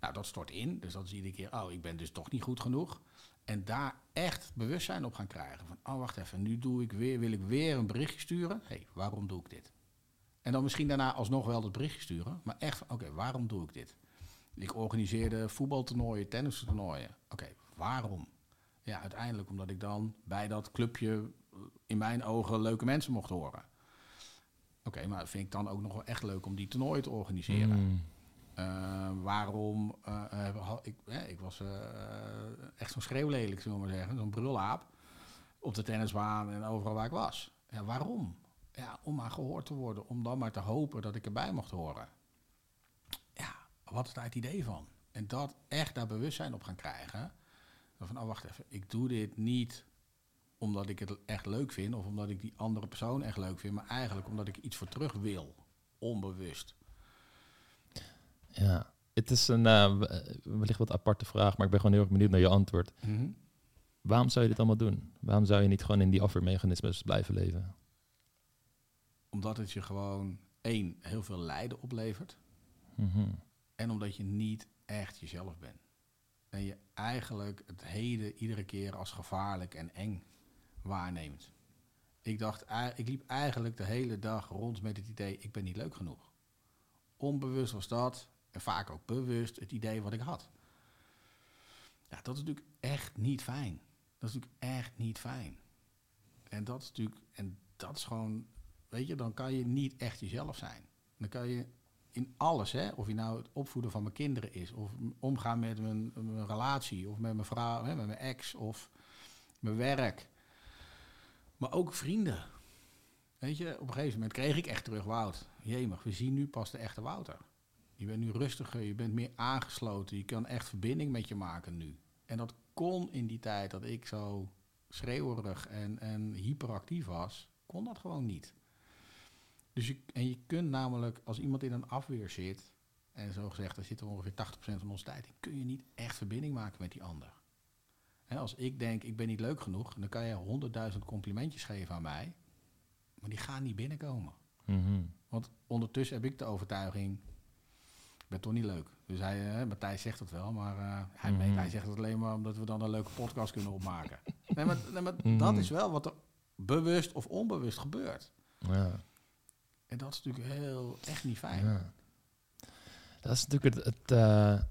Nou, dat stort in. Dus dat is iedere keer, oh, ik ben dus toch niet goed genoeg. En daar echt bewustzijn op gaan krijgen. Van, oh, wacht even, nu doe ik weer, wil ik weer een berichtje sturen. Hé, hey, waarom doe ik dit? En dan misschien daarna alsnog wel dat berichtje sturen. Maar echt oké, waarom doe ik dit? Ik organiseerde voetbaltoernooien, tennistoernooien. Oké, waarom? Ja, uiteindelijk omdat ik dan bij dat clubje in mijn ogen leuke mensen mocht horen. Oké, maar vind ik dan ook nog wel echt leuk om die toernooien te organiseren? Mm. Eh, waarom? ha- ik, eh, ik was echt zo'n schreeuwlelijk, zullen we maar zeggen. Zo'n brulaap. Op de tennisbaan en overal waar ik was. Ja, waarom? Ja, om maar gehoord te worden. Om dan maar te hopen dat ik erbij mocht horen. Ja, wat is daar het idee van? En dat echt daar bewustzijn op gaan krijgen. Van, oh wacht even, ik doe dit niet omdat ik het echt leuk vind... of omdat ik die andere persoon echt leuk vind... maar eigenlijk omdat ik iets voor terug wil. Onbewust. Ja, het is een eh, eh, wellicht wat aparte vraag, maar ik ben gewoon heel erg benieuwd naar je antwoord. Waarom zou je dit allemaal doen? Waarom zou je niet gewoon in die afweermechanismes blijven leven? Omdat het je gewoon, één, heel veel lijden oplevert. Mhm. En omdat je niet echt jezelf bent. En je eigenlijk het heden iedere keer als gevaarlijk en eng waarneemt. Ik dacht, ik liep eigenlijk de hele dag rond met het idee, ik ben niet leuk genoeg. Onbewust was dat, en vaak ook bewust, het idee wat ik had. Ja, dat is natuurlijk echt niet fijn. Dat is natuurlijk echt niet fijn. En dat is natuurlijk, en dat is gewoon, weet je, dan kan je niet echt jezelf zijn. Dan kan je in alles, hè, of je nou het opvoeden van mijn kinderen is, of omgaan met mijn, mijn relatie, of met mijn vrouw, hè, met mijn ex, of mijn werk. Maar ook vrienden. Weet je, op een gegeven moment kreeg ik echt terug, Wout, jemig, we zien nu pas de echte Wouter. Je bent nu rustiger, je bent meer aangesloten, je kan echt verbinding met je maken nu. En dat kon in die tijd dat ik zo schreeuwerig en, en hyperactief was, kon dat gewoon niet. Dus je, en je kunt namelijk, als iemand in een afweer zit, en zo gezegd, zitten we ongeveer 80% van onze tijd in, kun je niet echt verbinding maken met die ander. Hè, als ik denk, ik ben niet leuk genoeg, dan kan je honderdduizend complimentjes geven aan mij, maar die gaan niet binnenkomen. Mhm. Want ondertussen heb ik de overtuiging, ben toch niet leuk. Dus hij, uh, Matthijs zegt het wel, maar uh, hij, Mhm. hij zegt het alleen maar omdat we dan een leuke podcast kunnen opmaken. nee, maar, nee, maar Mhm. dat is wel wat er bewust of onbewust gebeurt. Ja. En dat is natuurlijk heel, echt niet fijn. Ja. Dat is natuurlijk het, het eh,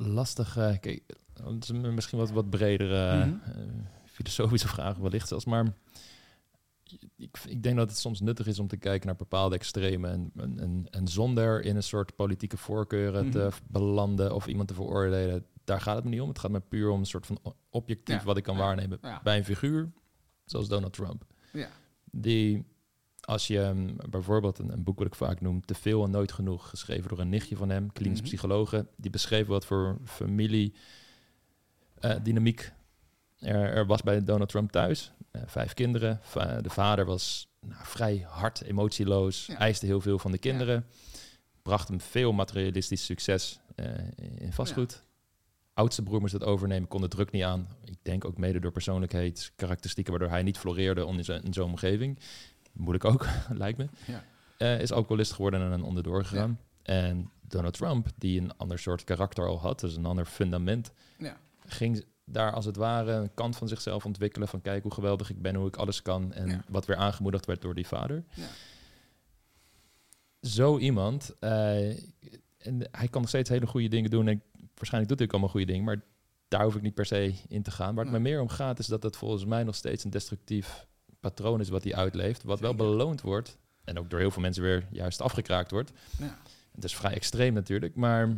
lastige. Kijk, het is een- misschien wat, wat bredere Mhm. eh, filosofische vraag, wellicht zelfs. Maar ik, ik denk dat het soms nuttig is om te kijken naar bepaalde extremen. En, en, en, zonder in een soort politieke voorkeuren te Mhm. belanden of iemand te veroordelen. Daar gaat het me niet om. Het gaat me puur om een soort van objectief Ja, wat ik kan ja, waarnemen ja. bij een figuur, zoals Donald Trump. Ja. Die, als je hem bijvoorbeeld een, een boek wat ik vaak noem, Te veel en nooit genoeg, geschreven door een nichtje van hem, klinisch Mhm. psychologe, die beschreef wat voor familie eh, dynamiek er, er was bij Donald Trump thuis. Eh, vijf kinderen. Va- de vader was nou, vrij hard, emotieloos, Ja. eiste heel veel van de kinderen, bracht hem veel materialistisch succes eh, in vastgoed. Oudste broer moest het overnemen, kon de druk niet aan. Ik denk ook mede door persoonlijkheidskarakteristieken, waardoor hij niet floreerde in zo'n in zo'n omgeving. Moeilijk ook, lijkt me. Ja. Eh, is alcoholist geworden en onderdoor gegaan. En Donald Trump, die een ander soort karakter al had, dus een ander fundament, Ja. ging daar als het ware een kant van zichzelf ontwikkelen van kijk hoe geweldig ik ben, hoe ik alles kan en wat weer aangemoedigd werd door die vader. Ja. Zo iemand, eh, en hij kan nog steeds hele goede dingen doen en waarschijnlijk doet hij ook allemaal goede dingen, maar daar hoef ik niet per se in te gaan. Waar het me meer om gaat is dat het volgens mij nog steeds een destructief patroon is wat hij uitleeft, wat wel beloond wordt en ook door heel veel mensen weer juist afgekraakt wordt. Ja. Het is vrij extreem natuurlijk, maar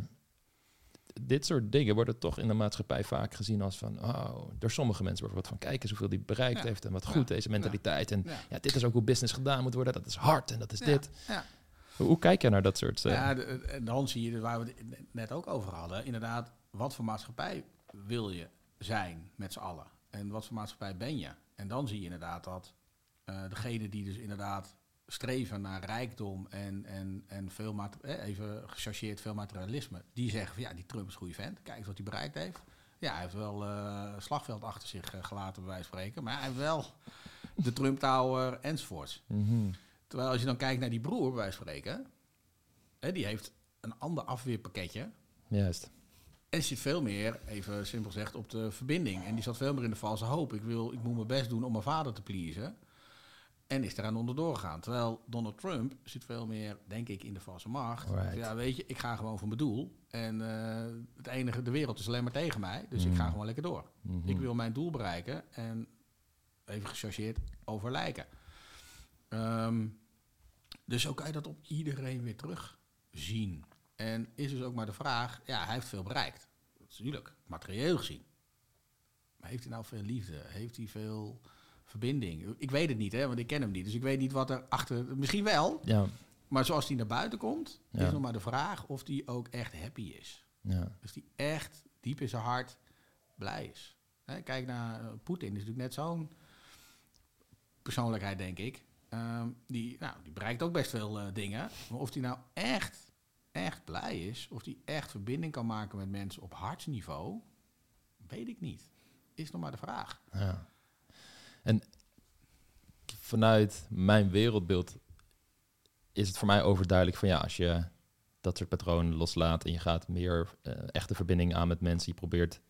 dit soort dingen worden toch in de maatschappij vaak gezien als van, oh, door sommige mensen bijvoorbeeld van, kijk eens hoeveel die bereikt Ja. heeft en wat Ja. goed deze mentaliteit. En Ja. dit is ook hoe business gedaan moet worden, dat is hard en dat is dit. Ja. Hoe, kijk je naar dat soort... eh, Ja, en dan zie je, waar we het net ook over hadden, inderdaad, wat voor maatschappij wil je zijn met z'n allen? En wat voor maatschappij ben je? En dan zie je inderdaad dat eh degenen die dus inderdaad streven naar rijkdom en, en, en veel eh, even gechargeerd veel materialisme, die zeggen van ja, die Trump is een goede vent, kijk eens wat hij bereikt heeft. Ja, hij heeft wel eh slagveld achter zich gelaten, bij wijze van spreken, maar hij heeft wel de Trump Tower enzovoorts. mhm. Terwijl als je dan kijkt naar die broer, bij wijze van spreken, hè, die heeft een ander afweerpakketje. Juist. En zit veel meer, even simpel gezegd, op de verbinding. En die zat veel meer in de valse hoop. Ik, wil, ik moet mijn best doen om mijn vader te pleasen. En is eraan onderdoor gegaan. Terwijl Donald Trump zit veel meer, denk ik, in de valse macht. Ja, weet je, ik ga gewoon voor mijn doel. En eh, het enige, de wereld is alleen maar tegen mij. Dus ik Mm. ga gewoon lekker door. Mhm. Ik wil mijn doel bereiken en even gechargeerd overlijken. Ehm, dus zo kan je dat op iedereen weer terugzien. En is dus ook maar de vraag, ja, hij heeft veel bereikt. Dat is natuurlijk materieel gezien. Maar heeft hij nou veel liefde? Heeft hij veel verbinding? Ik weet het niet, hè, want ik ken hem niet. Dus ik weet niet wat er achter... Misschien wel, Ja, maar zoals hij naar buiten komt... Ja. is nog maar de vraag of hij ook echt happy is. ja. Dus die echt diep in zijn hart blij is. Hè, kijk naar eh, Poetin, is natuurlijk net zo'n persoonlijkheid, denk ik. Ehm, die, nou, die bereikt ook best veel eh, dingen. Maar of die nou echt, echt blij is, of die echt verbinding kan maken met mensen op hartsniveau, weet ik niet. Is nog maar de vraag. Ja. En vanuit mijn wereldbeeld is het voor mij overduidelijk van ja, als je dat soort patronen loslaat en je gaat meer eh, echte verbinding aan met mensen, je probeert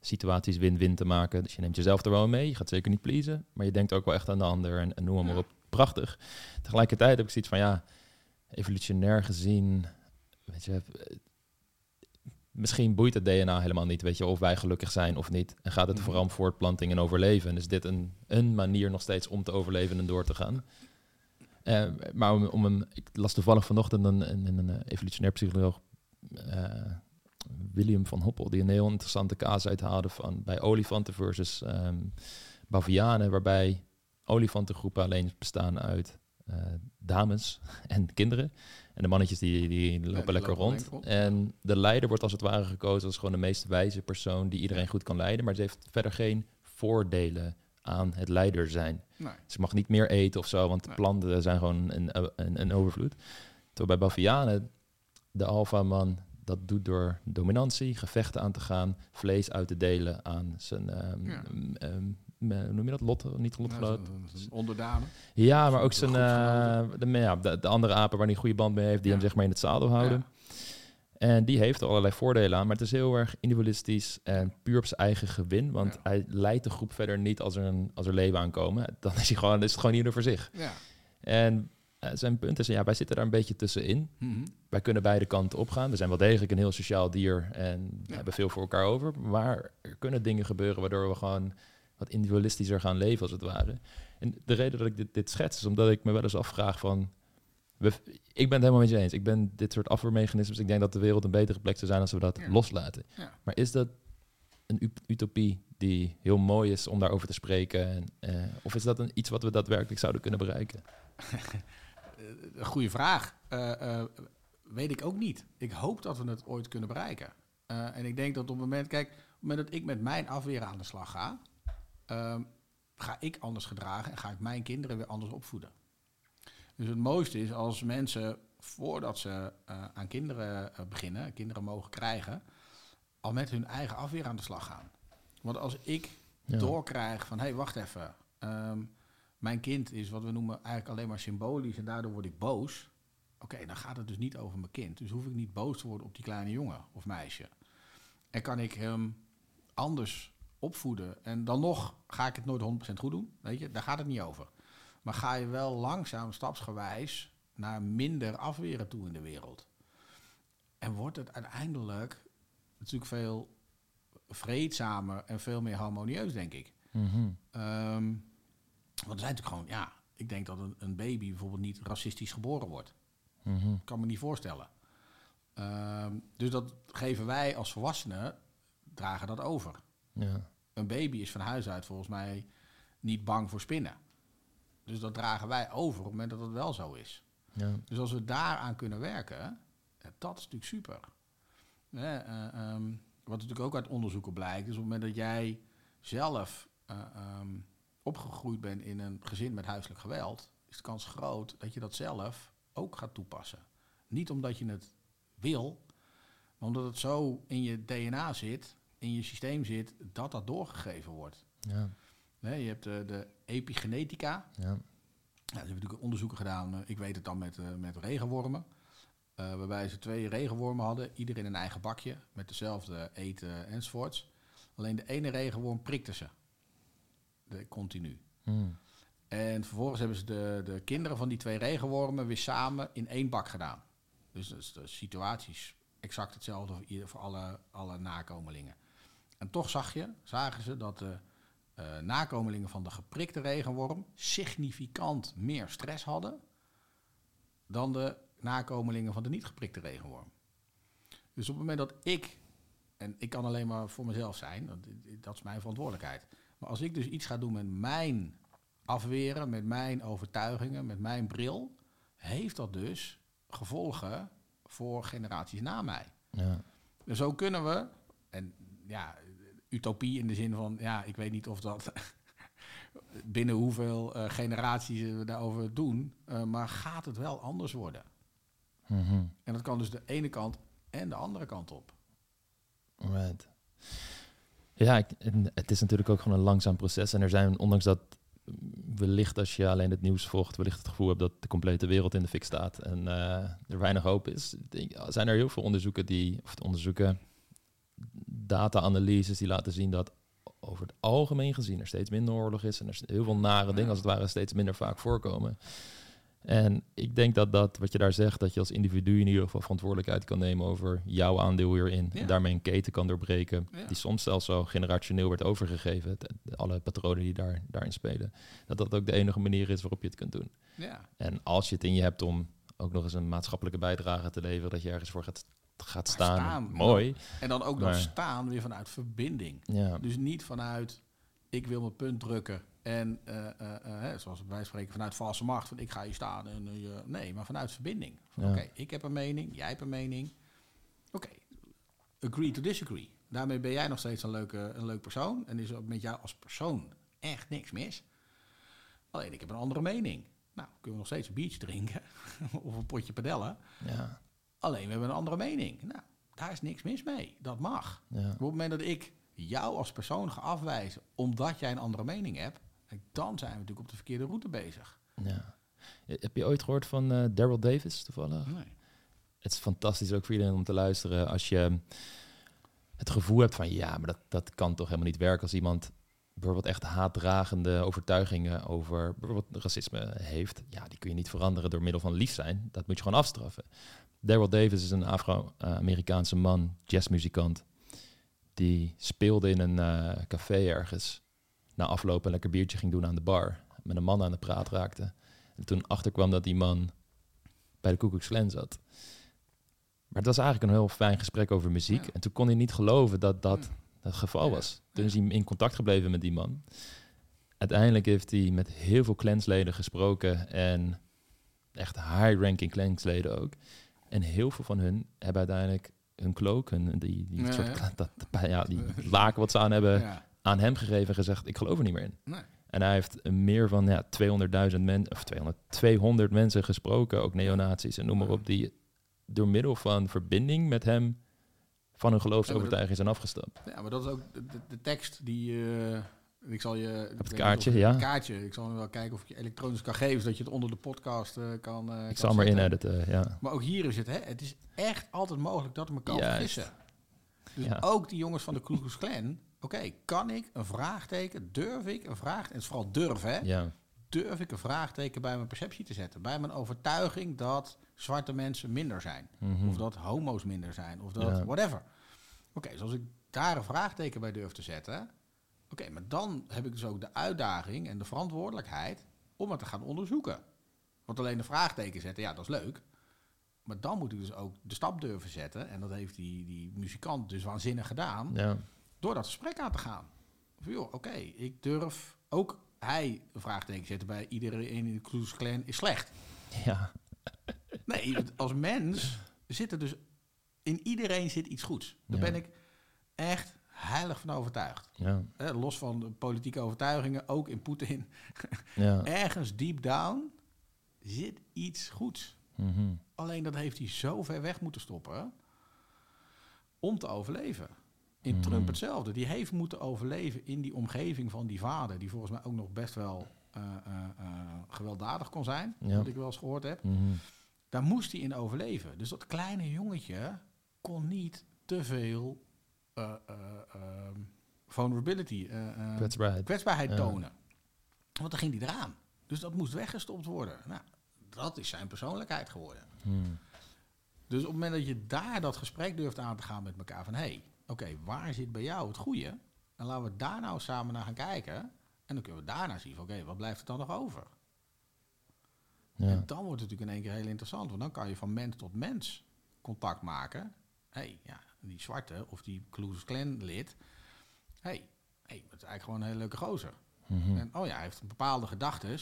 situaties win-win te maken. Dus je neemt jezelf er wel mee, je gaat zeker niet pleasen, maar je denkt ook wel echt aan de ander en, en noem maar Ja. op. Prachtig. Tegelijkertijd heb ik zoiets van ja, evolutionair gezien, weet je, eh, misschien boeit het DNA helemaal niet, weet je, of wij gelukkig zijn of niet. En gaat het Mhm. vooral om voortplanting en overleven. En is dit een, een manier nog steeds om te overleven en door te gaan? Eh, maar om, om een, ik las toevallig vanochtend een, een, een, een evolutionair psycholoog, eh, William van Hoppel, die een heel interessante kaas uithaalde van bij olifanten versus ehm, bavianen, waarbij olifantengroepen alleen bestaan uit eh, dames en kinderen. En de mannetjes die, die lopen die lekker lopen rond. En de leider wordt als het ware gekozen als gewoon de meest wijze persoon die iedereen goed kan leiden. Maar ze heeft verder geen voordelen aan het leider zijn. Nee. Ze mag niet meer eten of zo, want de Nee. planten zijn gewoon een, een, een overvloed. Terwijl bij Bavianen, de alfa-man, dat doet door dominantie, gevechten aan te gaan, vlees uit te delen aan zijn, ehm, Ja. ehm, ehm, noem je dat, lot, niet Nou, lotgenoot? zo'n onderdanen. Ja, maar ook zijn, eh, de, ja, de, de andere apen waar hij een goede band mee heeft, die Ja. hem zeg maar in het zadel houden. En die heeft er allerlei voordelen aan, maar het is heel erg individualistisch en puur op zijn eigen gewin. Want Ja. hij leidt de groep verder niet als er, een, als er leven aankomen. Dan is, hij gewoon, is het gewoon ieder voor zich. Ja. En eh, zijn punt is, ja, wij zitten daar een beetje tussenin. Mhm. Wij kunnen beide kanten opgaan. We zijn wel degelijk een heel sociaal dier en Ja. hebben veel voor elkaar over. Maar er kunnen dingen gebeuren waardoor we gewoon wat individualistischer gaan leven, als het ware. En de reden dat ik dit, dit schets is omdat ik me wel eens afvraag van... We, ik ben het helemaal met je eens. Ik ben dit soort afweermechanismes. Ik denk dat de wereld een betere plek zou zijn als we dat Ja. loslaten. Ja. Maar is dat een ut- utopie die heel mooi is om daarover te spreken? En, eh, of is dat een, iets wat we daadwerkelijk zouden kunnen bereiken? Eh, Een goede vraag. Eh, weet ik ook niet. Ik hoop dat we het ooit kunnen bereiken. En ik denk dat op het moment, kijk, op het moment dat ik met mijn afweer aan de slag ga, ehm, ga ik anders gedragen en ga ik mijn kinderen weer anders opvoeden. Dus het mooiste is als mensen, voordat ze eh, aan kinderen eh, beginnen, kinderen mogen krijgen, al met hun eigen afweer aan de slag gaan. Want als ik Ja. doorkrijg van, hé, hey, wacht even. ehm, mijn kind is wat we noemen eigenlijk alleen maar symbolisch en daardoor word ik boos. Oké, dan gaat het dus niet over mijn kind. Dus hoef ik niet boos te worden op die kleine jongen of meisje. En kan ik hem anders opvoeden. En dan nog ga ik het nooit 100% goed doen. Weet je, daar gaat het niet over. Maar ga je wel langzaam, stapsgewijs, naar minder afweren toe in de wereld. En wordt het uiteindelijk natuurlijk veel vreedzamer en veel meer harmonieus, denk ik. Mhm. Ehm, want er zijn natuurlijk gewoon, ja, ik denk dat een, een baby bijvoorbeeld niet racistisch geboren wordt. Mhm. kan me niet voorstellen. Ehm, dus dat geven wij als volwassenen, dragen dat over. Ja. Een baby is van huis uit volgens mij niet bang voor spinnen. Dus dat dragen wij over op het moment dat het wel zo is. Ja. Dus als we daaraan kunnen werken, dat is natuurlijk super. Eh, ehm, wat natuurlijk ook uit onderzoeken blijkt, is op het moment dat jij zelf eh, ehm, opgegroeid bent in een gezin met huiselijk geweld, is de kans groot dat je dat zelf ook gaat toepassen. Niet omdat je het wil, maar omdat het zo in je DNA zit, in je systeem zit, dat dat doorgegeven wordt. Ja. Hè, je hebt de, de epigenetica, Ja. ja, ze hebben natuurlijk onderzoeken gedaan. eh, Ik weet het dan met, eh, met regenwormen. eh, waarbij ze twee regenwormen hadden, ieder in een eigen bakje, met dezelfde eten enzovoorts. Alleen de ene regenworm prikte ze. De, continu. Mm. En vervolgens hebben ze de, de kinderen van die twee regenwormen weer samen in één bak gedaan. Dus, dus de situatie is exact hetzelfde voor, ieder- voor alle, alle nakomelingen. En toch zag je, zagen ze dat de eh, nakomelingen van de geprikte regenworm significant meer stress hadden dan de nakomelingen van de niet geprikte regenworm. Dus op het moment dat ik, en ik kan alleen maar voor mezelf zijn, dat, dat is mijn verantwoordelijkheid. Maar als ik dus iets ga doen met mijn afweren, met mijn overtuigingen, met mijn bril, heeft dat dus gevolgen voor generaties na mij. Ja. Dus zo kunnen we, en ja, utopie in de zin van, ja, ik weet niet of dat binnen hoeveel eh, generaties we daarover doen, eh, maar gaat het wel anders worden? Mhm. En dat kan dus de ene kant en de andere kant op. Right. Ja, ik, het is natuurlijk ook gewoon een langzaam proces. En er zijn, ondanks dat wellicht als je alleen het nieuws volgt, wellicht het gevoel hebt dat de complete wereld in de fik staat en eh, er weinig hoop is, zijn er heel veel onderzoeken die, of onderzoeken, data-analyses die laten zien dat over het algemeen gezien er steeds minder oorlog is en er heel veel nare dingen als het ware steeds minder vaak voorkomen. En ik denk dat dat, wat je daar zegt, dat je als individu in ieder geval verantwoordelijkheid kan nemen over jouw aandeel hierin. Ja. En daarmee een keten kan doorbreken, Ja. die soms zelfs zo generationeel wordt overgegeven. Alle patronen die daar, daarin spelen. Dat dat ook de enige manier is waarop je het kunt doen. Ja, En als je het in je hebt om ook nog eens een maatschappelijke bijdrage te leveren, dat je ergens voor gaat, gaat staan. staan. Mooi. en dan ook Maar- nog staan weer vanuit verbinding. Ja. Dus niet vanuit, ik wil mijn punt drukken. En eh, eh, eh, hè, zoals wij spreken, vanuit valse macht. Van ik ga hier staan. En, nee, maar vanuit verbinding. Van, Ja. Oké, ik heb een mening, jij hebt een mening. Oké, agree to disagree. Daarmee ben jij nog steeds een, leuke, een leuk persoon. En is er met jou als persoon echt niks mis. Alleen ik heb een andere mening. Nou, kunnen we nog steeds een biertje drinken. of een potje padellen. Ja. Alleen we hebben een andere mening. Nou, daar is niks mis mee. Dat mag. Ja. Op het moment dat ik jou als persoon ga afwijzen omdat jij een andere mening hebt, dan zijn we natuurlijk op de verkeerde route bezig. ja. Heb je ooit gehoord van eh Daryl Davis toevallig? Nee. het is fantastisch ook voor iedereen om te luisteren als je het gevoel hebt van ja, maar dat, dat kan toch helemaal niet werken als iemand bijvoorbeeld echt haatdragende overtuigingen over bijvoorbeeld racisme heeft. Ja, die kun je niet veranderen door middel van lief zijn. Dat moet je gewoon afstraffen. Daryl Davis is een Afro-Amerikaanse man, jazzmuzikant. Die speelde in een uh, café ergens. Na afloop een lekker biertje ging doen aan de bar. Met een man aan de praat raakte. En toen achterkwam dat die man bij de Ku Klux Klan zat. Maar het was eigenlijk een heel fijn gesprek over muziek. En toen kon hij niet geloven dat dat het geval was. Toen is hij in contact gebleven met die man. Uiteindelijk heeft hij met heel veel clansleden gesproken. En echt high-ranking clansleden ook. En heel veel van hun hebben uiteindelijk hun cloak, hun, die, die, soort, Dat, ja, die laken wat ze aan hebben, aan hem gegeven en gezegd, ik geloof er niet meer in. Nee. En hij heeft meer van ja, 200.000 mensen, of 200, 200 mensen gesproken, ook neonazies en noem maar op, die door middel van verbinding met hem van hun geloofsovertuiging zijn afgestapt. Ja, maar dat is ook de, de, tekst die... Uh, ik zal je... het kaartje, ja. Het kaartje. Ik zal wel kijken of ik je elektronisch kan geven, zodat je het onder de podcast uh, kan uh, Ik zal maar inediten, ja. Maar ook hier is het, hè, het is echt altijd mogelijk dat me kan vergissen. Dus ook die jongens van de Ku Klan... Oké, kan ik een vraagteken, durf ik een vraag... En het is vooral durf, hè? Ja. Durf ik een vraagteken bij mijn perceptie te zetten? Bij mijn overtuiging dat zwarte mensen minder zijn. Mhm. Of dat homo's minder zijn. Of dat whatever. Oké, okay, als ik daar een vraagteken bij durf te zetten. Oké, maar dan heb ik dus ook de uitdaging en de verantwoordelijkheid om het te gaan onderzoeken. Want alleen de vraagteken zetten, ja, dat is leuk. Maar dan moet ik dus ook de stap durven zetten. En dat heeft die, die muzikant dus waanzinnig gedaan. Ja. Door dat gesprek aan te gaan. joh, oké, ik durf ook hij een vraagteken zetten bij iedereen in de Cruise Clan is slecht. Ja. Nee, als mens zit er dus in iedereen zit iets goeds. Daar ben ik echt heilig van overtuigd. Ja. los van de politieke overtuigingen, ook in Poetin. Ja. Ergens deep down zit iets goeds. Mhm. Alleen dat heeft hij zo ver weg moeten stoppen om te overleven. In Mhm. Trump hetzelfde. Die heeft moeten overleven in die omgeving van die vader, die volgens mij ook nog best wel uh, gewelddadig kon zijn, Ja. wat ik wel eens gehoord heb. Mhm. Daar moest hij in overleven. Dus dat kleine jongetje kon niet te veel uh, uh, vulnerability, uh, Kwetsbaarheid. kwetsbaarheid Ja. tonen. Want dan ging hij eraan. Dus dat moest weggestopt worden. Nou, dat is zijn persoonlijkheid geworden. Hmm. Dus op het moment dat je daar dat gesprek durft aan te gaan met elkaar van... hé, hey, oké, waar zit bij jou het goede? En laten we daar nou samen naar gaan kijken. En dan kunnen we daarna zien van, oké, wat blijft er dan nog over? Ja. En dan wordt het natuurlijk in één keer heel interessant. Want dan kan je van mens tot mens contact maken. Hé, hey, ja, die zwarte of die Ku Klan lid. Hey, hey, dat is eigenlijk gewoon een hele leuke gozer. Mhm. En oh ja, hij heeft bepaalde gedachten.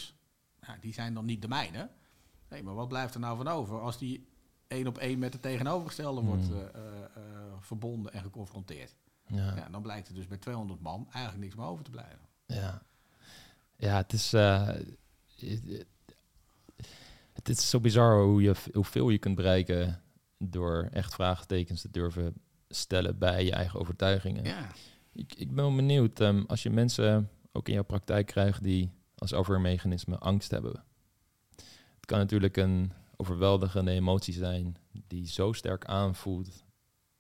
Die zijn dan niet de mijne. Nee, maar wat blijft er nou van over als die één op één met de tegenovergestelde wordt Mhm. eh, eh, eh, verbonden en geconfronteerd? Ja. Ja, dan blijkt er dus bij 200 man eigenlijk niks meer over te blijven. Ja, ja het is. het is zo bizar hoe je, hoeveel je kunt bereiken door echt vraagtekens te durven stellen bij je eigen overtuigingen. Ja, Ik, ik ben benieuwd, ehm, als je mensen ook in jouw praktijk krijgt die als overmechanisme angst hebben. Het kan natuurlijk een overweldigende emotie zijn die zo sterk aanvoelt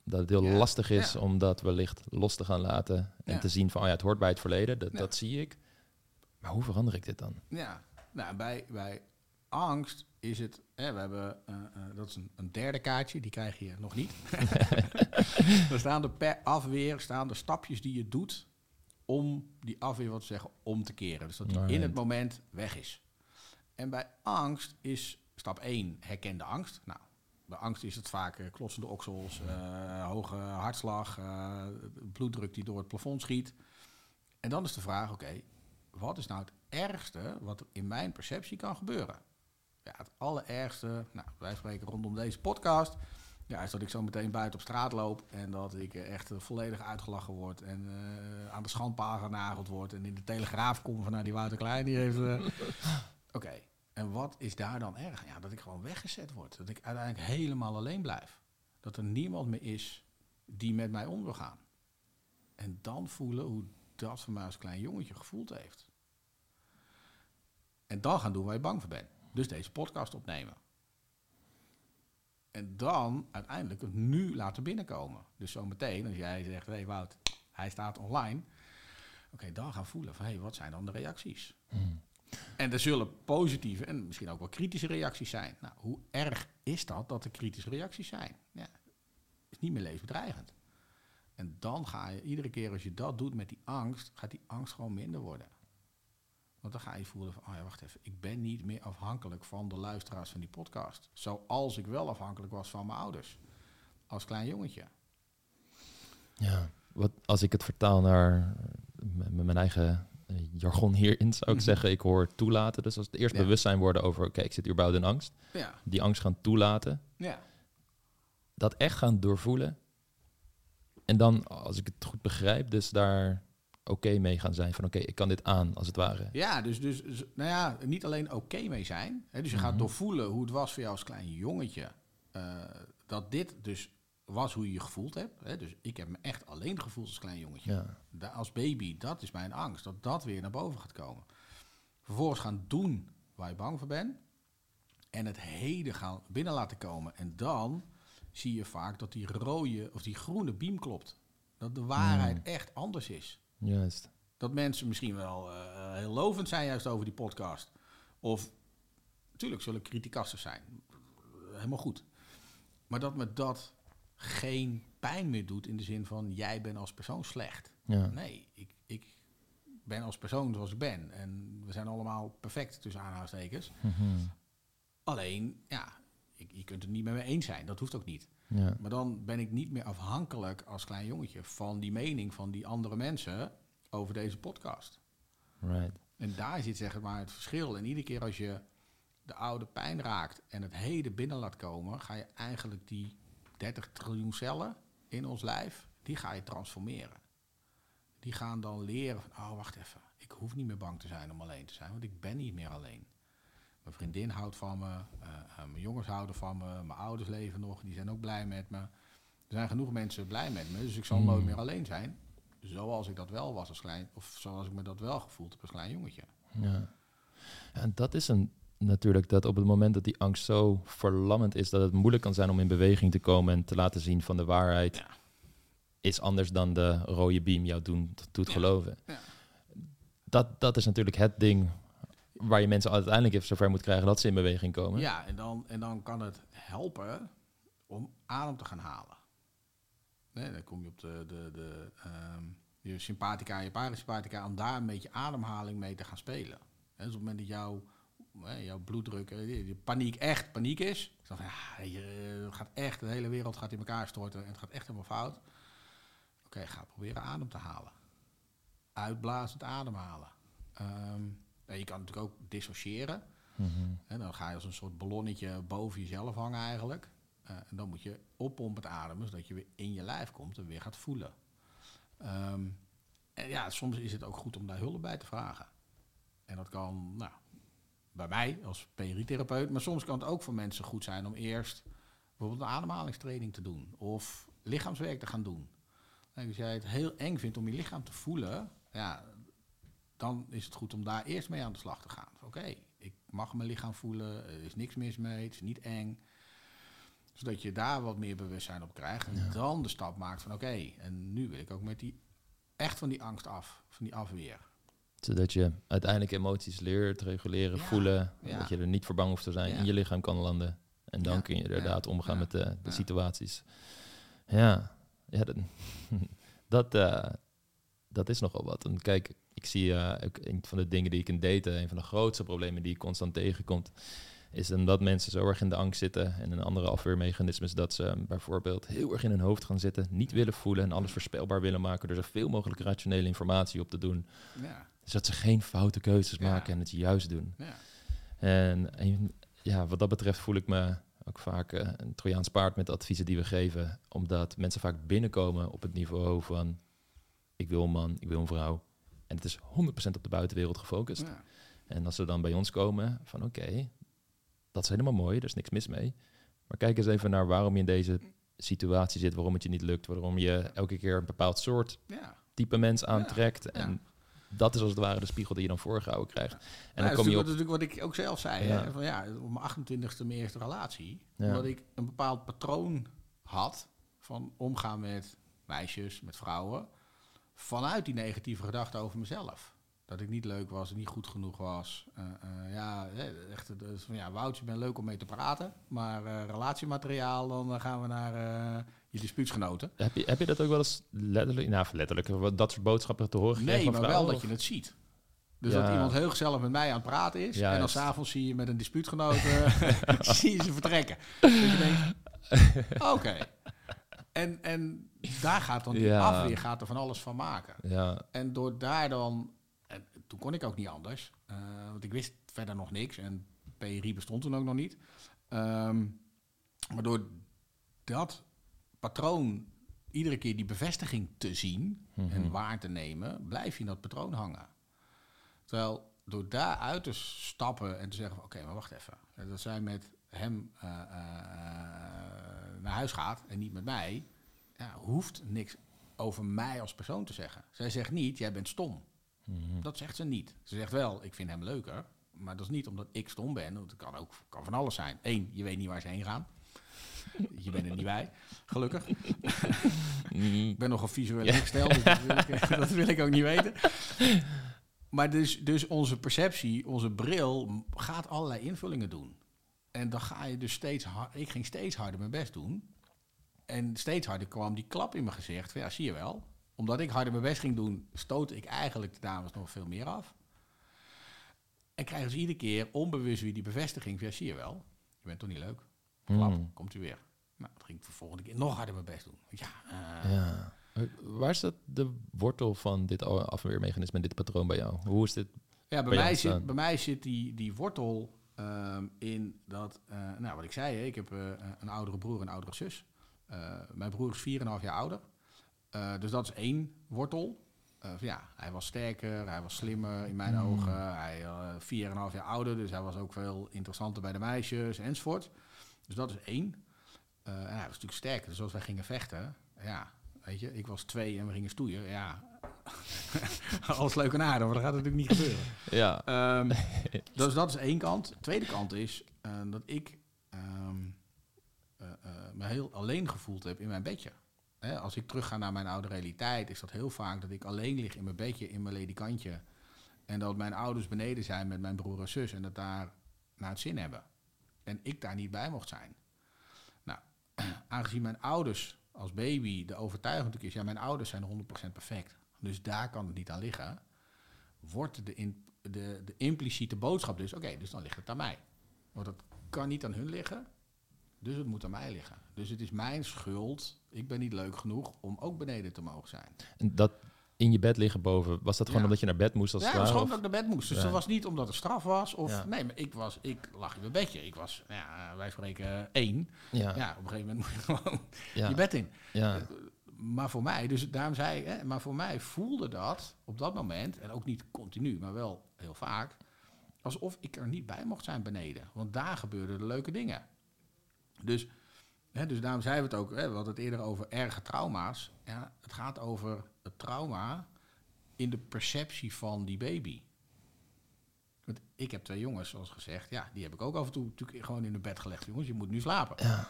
dat het heel Ja, lastig is ja. om dat wellicht los te gaan laten en te zien van, oh ja, het hoort bij het verleden, dat, dat zie ik. Maar hoe verander ik dit dan? ja. Nou, bij, bij angst is het... Hè, we hebben, eh, eh, dat is een, een derde kaartje, die krijg je nog niet. er staan er per afweer staan er stapjes die je doet om die afweer, wat te zeggen, om te keren. Dus dat die in het moment weg is. En bij angst is stap 1 herken de angst. Nou, bij angst is het vaak eh, klotsende oksels, hoge hartslag, bloeddruk die door het plafond schiet. En dan is de vraag, oké, wat is nou het ergste wat in mijn perceptie kan gebeuren? Ja, het allerergste, nou, wij spreken rondom deze podcast, ja, is dat ik zo meteen buiten op straat loop en dat ik echt eh, volledig uitgelachen word en eh, aan de schandpaal genageld word en in de telegraaf kom van nou, die Wouter Klein, die heeft... eh, Oké, en wat is daar dan erg? Ja, dat ik gewoon weggezet word. Dat ik uiteindelijk helemaal alleen blijf. Dat er niemand meer is die met mij om wil gaan. En dan voelen hoe dat voor mij als klein jongetje gevoeld heeft. En dan gaan doen waar je bang voor bent. Dus deze podcast opnemen. En dan uiteindelijk het nu laten binnenkomen. Dus zometeen, als jij zegt, hé hey Wout, hij staat online. Oké, dan gaan voelen van, hé, hey, wat zijn dan de reacties? Hmm. En er zullen positieve en misschien ook wel kritische reacties zijn. Nou, hoe erg is dat dat er kritische reacties zijn? Ja, is niet meer levensbedreigend. En dan ga je, iedere keer als je dat doet met die angst, gaat die angst gewoon minder worden. Want dan ga je voelen van, oh ja, wacht even, ik ben niet meer afhankelijk van de luisteraars van die podcast. Zoals ik wel afhankelijk was van mijn ouders. Als klein jongetje. Ja, wat, als ik het vertaal naar met mijn eigen eh, jargon hierin, zou ik Mhm. zeggen, ik hoor toelaten. Dus als het eerst Ja. bewustzijn worden over, oké, ik zit überhaupt in angst. Ja, Die angst gaan toelaten. ja. Dat echt gaan doorvoelen. En dan, als ik het goed begrijp, dus daar oké mee gaan zijn. Van oké, ik kan dit aan, als het ware. Ja, dus, dus nou ja, niet alleen oké mee zijn. Hè, dus je Mhm. gaat doorvoelen hoe het was voor jou als klein jongetje. eh, dat dit dus was hoe je je gevoeld hebt. Hè. Dus ik heb me echt alleen gevoeld als klein jongetje. Ja, Da- als baby, dat is mijn angst. Dat dat weer naar boven gaat komen. Vervolgens gaan doen waar je bang voor bent. En het heden gaan binnen laten komen. En dan zie je vaak dat die rode of die groene beam klopt. Dat de waarheid Mm. echt anders is. Juist. Dat mensen misschien wel eh, heel lovend zijn juist over die podcast. Of natuurlijk zullen criticasters zijn. Helemaal goed. Maar dat me dat geen pijn meer doet in de zin van jij bent als persoon slecht. Ja. Nee, ik, ik ben als persoon zoals ik ben. En we zijn allemaal perfect tussen aanhalingstekens. Mhm. Alleen, ja, ik, je kunt het niet met me eens zijn. Dat hoeft ook niet. ja. Maar dan ben ik niet meer afhankelijk als klein jongetje van die mening van die andere mensen over deze podcast. Right. En daar zit zeg maar het verschil. En iedere keer als je de oude pijn raakt en het heden binnen laat komen, ga je eigenlijk die 30 triljoen cellen in ons lijf, die ga je transformeren. Die gaan dan leren van, oh wacht even, ik hoef niet meer bang te zijn om alleen te zijn, want ik ben niet meer alleen. Mijn vriendin houdt van me, eh, eh, mijn jongens houden van me, mijn ouders leven nog, die zijn ook blij met me. Er zijn genoeg mensen blij met me, dus ik zal Hmm. nooit meer alleen zijn. Zoals ik dat wel was als klein, of zoals ik me dat wel gevoeld heb als klein jongetje. Ja. Ja, En dat is een, natuurlijk dat op het moment dat die angst zo verlammend is, dat het moeilijk kan zijn om in beweging te komen en te laten zien van de waarheid Ja. is anders dan de rode beam jou doen, doet Ja. geloven. Ja. Dat, dat is natuurlijk het ding waar je mensen uiteindelijk even zover moet krijgen dat ze in beweging komen. Ja, en dan, en dan kan het helpen om adem te gaan halen. Nee, dan kom je op de, de, de, ehm, je sympathia en je parasympathia, om daar een beetje ademhaling mee te gaan spelen. Hè, dus op het moment dat jouw, jouw bloeddruk, eh, die, die paniek echt paniek is, dan ja, je eh, gaat echt, de hele wereld gaat in elkaar storten en het gaat echt helemaal fout. Oké, ga proberen adem te halen. Uitblazend ademhalen. Ehm, en je kan natuurlijk ook dissociëren. Mhm. En dan ga je als een soort ballonnetje boven jezelf hangen eigenlijk. Eh, en dan moet je oppompend ademen, zodat je weer in je lijf komt en weer gaat voelen. Ehm, en ja, soms is het ook goed om daar hulp bij te vragen. En dat kan, nou, bij mij als PRI-therapeut, maar soms kan het ook voor mensen goed zijn om eerst bijvoorbeeld een ademhalingstraining te doen of lichaamswerk te gaan doen. En als jij het heel eng vindt om je lichaam te voelen, ja, dan is het goed om daar eerst mee aan de slag te gaan. Oké, ik mag mijn lichaam voelen, er is niks mis mee, het is niet eng. Zodat je daar wat meer bewustzijn op krijgt en Ja. dan de stap maakt van oké, en nu wil ik ook met die, echt van die angst af, van die afweer. Zodat je uiteindelijk emoties leert, reguleren, Ja, voelen. ja. Dat je er niet voor bang hoeft te zijn, in je lichaam kan landen. En dan kun je inderdaad omgaan met de, situaties. Ja, ja dat, dat, eh, dat is nogal wat. En kijk, ik zie ook een van de dingen die ik in daten, een van de grootste problemen die ik constant tegenkomt, is dan dat mensen zo erg in de angst zitten. En een andere afweermechanisme is dat ze bijvoorbeeld heel erg in hun hoofd gaan zitten, niet willen voelen en alles voorspelbaar willen maken door zoveel mogelijk rationele informatie op te doen. Ja, Zodat ze geen foute keuzes Ja. maken en het juist doen. ja, En, en ja, wat dat betreft voel ik me ook vaak eh, een Trojaans paard met de adviezen die we geven. Omdat mensen vaak binnenkomen op het niveau van... ik wil een man, ik wil een vrouw. En het is 100% op de buitenwereld gefocust. ja. En als ze dan bij ons komen van oké, dat is helemaal mooi, er is niks mis mee. Maar kijk eens even naar waarom je in deze situatie zit, waarom het je niet lukt, waarom je elke keer een bepaald soort ja. type mens aantrekt. ja. En dat is als het ware de spiegel die je dan voorgehouden krijgt. En Nou, dan kom je dat op... is natuurlijk wat ik ook zelf zei. Hè? Van, ja, op mijn 28e mijn eerste relatie. Omdat ik een bepaald patroon had van omgaan met meisjes, met vrouwen. Vanuit die negatieve gedachten over mezelf. Dat ik niet leuk was, niet goed genoeg was. Eh, eh, ja, echt, dus van, ja, Wout, je bent leuk om mee te praten. Maar eh, relatiemateriaal, dan eh, gaan we naar eh, je dispuutsgenoten. Heb je, heb je dat ook wel eens letterlijk, nou letterlijk, dat soort boodschappen te horen gekregen Nee, maar wel dat je het ziet. Dus Ja. dat iemand heel gezellig met mij aan het praten is. en dan s'avonds zie je met een dispuutgenoot eh, zie je ze vertrekken. Dat je denkt, oké. En, en daar gaat dan die Ja. afweer gaat er van alles van maken. Ja, En door daar dan... En toen kon ik ook niet anders. eh, want ik wist verder nog niks. En PRI bestond toen ook nog niet. Ehm, maar door dat patroon iedere keer die bevestiging te zien Mhm. en waar te nemen, blijf je in dat patroon hangen. Terwijl door daaruit te stappen en te zeggen: Oké, maar wacht even. Dat zij met hem eh, eh, naar huis gaat en niet met mij, ja, hoeft niks over mij als persoon te zeggen. Zij zegt niet: Jij bent stom. Mhm. Dat zegt ze niet. Ze zegt wel: Ik vind hem leuker. Maar dat is niet omdat ik stom ben. Want het kan ook kan van alles zijn. Eén, je weet niet waar ze heen gaan. Je bent er niet bij, gelukkig. Mm, Ik ben nogal visueel ingesteld, dus dat, wil ik, dat wil ik ook niet weten. Maar dus, dus onze perceptie, onze bril, gaat allerlei invullingen doen. En dan ga je dus steeds harder... Ik ging steeds harder mijn best doen. En steeds harder kwam die klap in mijn gezicht. Van, ja, zie je wel. Omdat ik harder mijn best ging doen, stootte ik eigenlijk de dames nog veel meer af. En krijgen ze iedere keer onbewust weer die bevestiging. van, Ja, zie je wel. Je bent toch niet leuk? Klap, Mm. komt u weer. Nou, dan ging ik de volgende keer nog harder mijn best doen. Ja, eh, ja. Waar zit de wortel van dit afweermechanisme en dit patroon bij jou? Hoe is dit? Ja, bij, mij zit, bij mij zit die, die wortel ehm, in dat, eh, nou wat ik zei, ik heb eh, een oudere broer en een oudere zus. Eh, mijn broer is 4,5 jaar ouder. Eh, dus dat is één wortel. Eh, ja, hij was sterker, hij was slimmer in mijn Mm. ogen. Hij uh, 4,5 jaar ouder, dus hij was ook veel interessanter bij de meisjes enzovoort. Dus dat is één. En hij was natuurlijk sterker, dus als wij gingen vechten, ja, weet je, ik was twee en we gingen stoeien, ja. Alles leuk en aardig, maar dat gaat natuurlijk niet gebeuren. Ja. Ehm, dus dat is één kant. De tweede kant is dat ik ehm, eh, eh, me heel alleen gevoeld heb in mijn bedje. Hè, als ik terugga naar mijn oude realiteit, is dat heel vaak dat ik alleen lig in mijn bedje, in mijn ledikantje. En dat mijn ouders beneden zijn met mijn broer en zus en dat daar naar het zin hebben. En ik daar niet bij mocht zijn. Nou, aangezien mijn ouders als baby de overtuiging is, ja, mijn ouders zijn 100% perfect. Dus daar kan het niet aan liggen wordt de, de, de impliciete boodschap dus, oké, dus dan ligt het aan mij. Want het kan niet aan hun liggen, dus het moet aan mij liggen. Dus het is mijn schuld, ik ben niet leuk genoeg om ook beneden te mogen zijn. En dat in je bed liggen boven, was dat gewoon Ja. omdat je naar bed moest als ja, het was gewoon dat of- ik naar bed moest. Dus Ja. dat was niet omdat het straf was. Of Ja. nee, maar ik, was, ik lag in mijn bedje. Ik was, nou ja, wij spreken één. Ja, Ja. op een gegeven moment moet je gewoon je bed in. ja. Maar voor mij, dus daarom zei ik, hè, maar voor mij voelde dat op dat moment, en ook niet continu, maar wel heel vaak, alsof ik er niet bij mocht zijn beneden. Want daar gebeurden de leuke dingen. Dus, hè, dus daarom zeiden we het ook, hè, we hadden het eerder over erge trauma's. Ja, het gaat over het trauma in de perceptie van die baby. Want ik heb twee jongens, zoals gezegd, ja, die heb ik ook af en toe natuurlijk gewoon in het bed gelegd. Jongens, je moet nu slapen. Ja.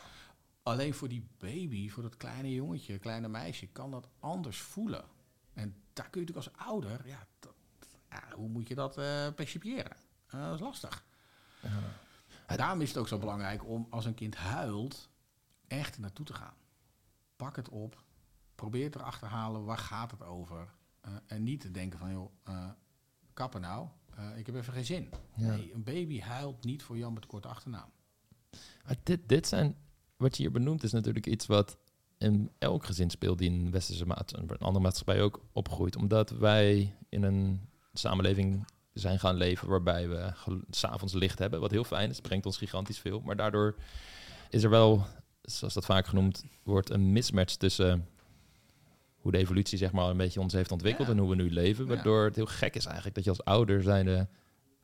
Alleen voor die baby, voor dat kleine jongetje, kleine meisje, kan dat anders voelen. En daar kun je natuurlijk als ouder, ja, dat, ja hoe moet je dat eh percipiëren? Eh, dat is lastig. Daarom is het ook zo belangrijk om als een kind huilt, echt naartoe te gaan. Pak het op, probeer te halen, waar gaat het over? Eh, en niet te denken van, joh, eh, kappen nou, eh, ik heb even geen zin. Ja. Nee, een baby huilt niet voor Jan met korte achternaam. Maar dit, dit zijn, wat je hier benoemt, is natuurlijk iets wat in elk gezin speelt die in westerse maatschappij, een andere maatschappij ook opgroeit. Omdat wij in een samenleving zijn gaan leven waarbij we s'avonds licht hebben, wat heel fijn is, brengt ons gigantisch veel. Maar daardoor is er wel, zoals dat vaak genoemd wordt, een mismatch tussen hoe de evolutie zeg maar een beetje ons heeft ontwikkeld Ja. en hoe we nu leven. Waardoor het heel gek is eigenlijk dat je als ouder zijnde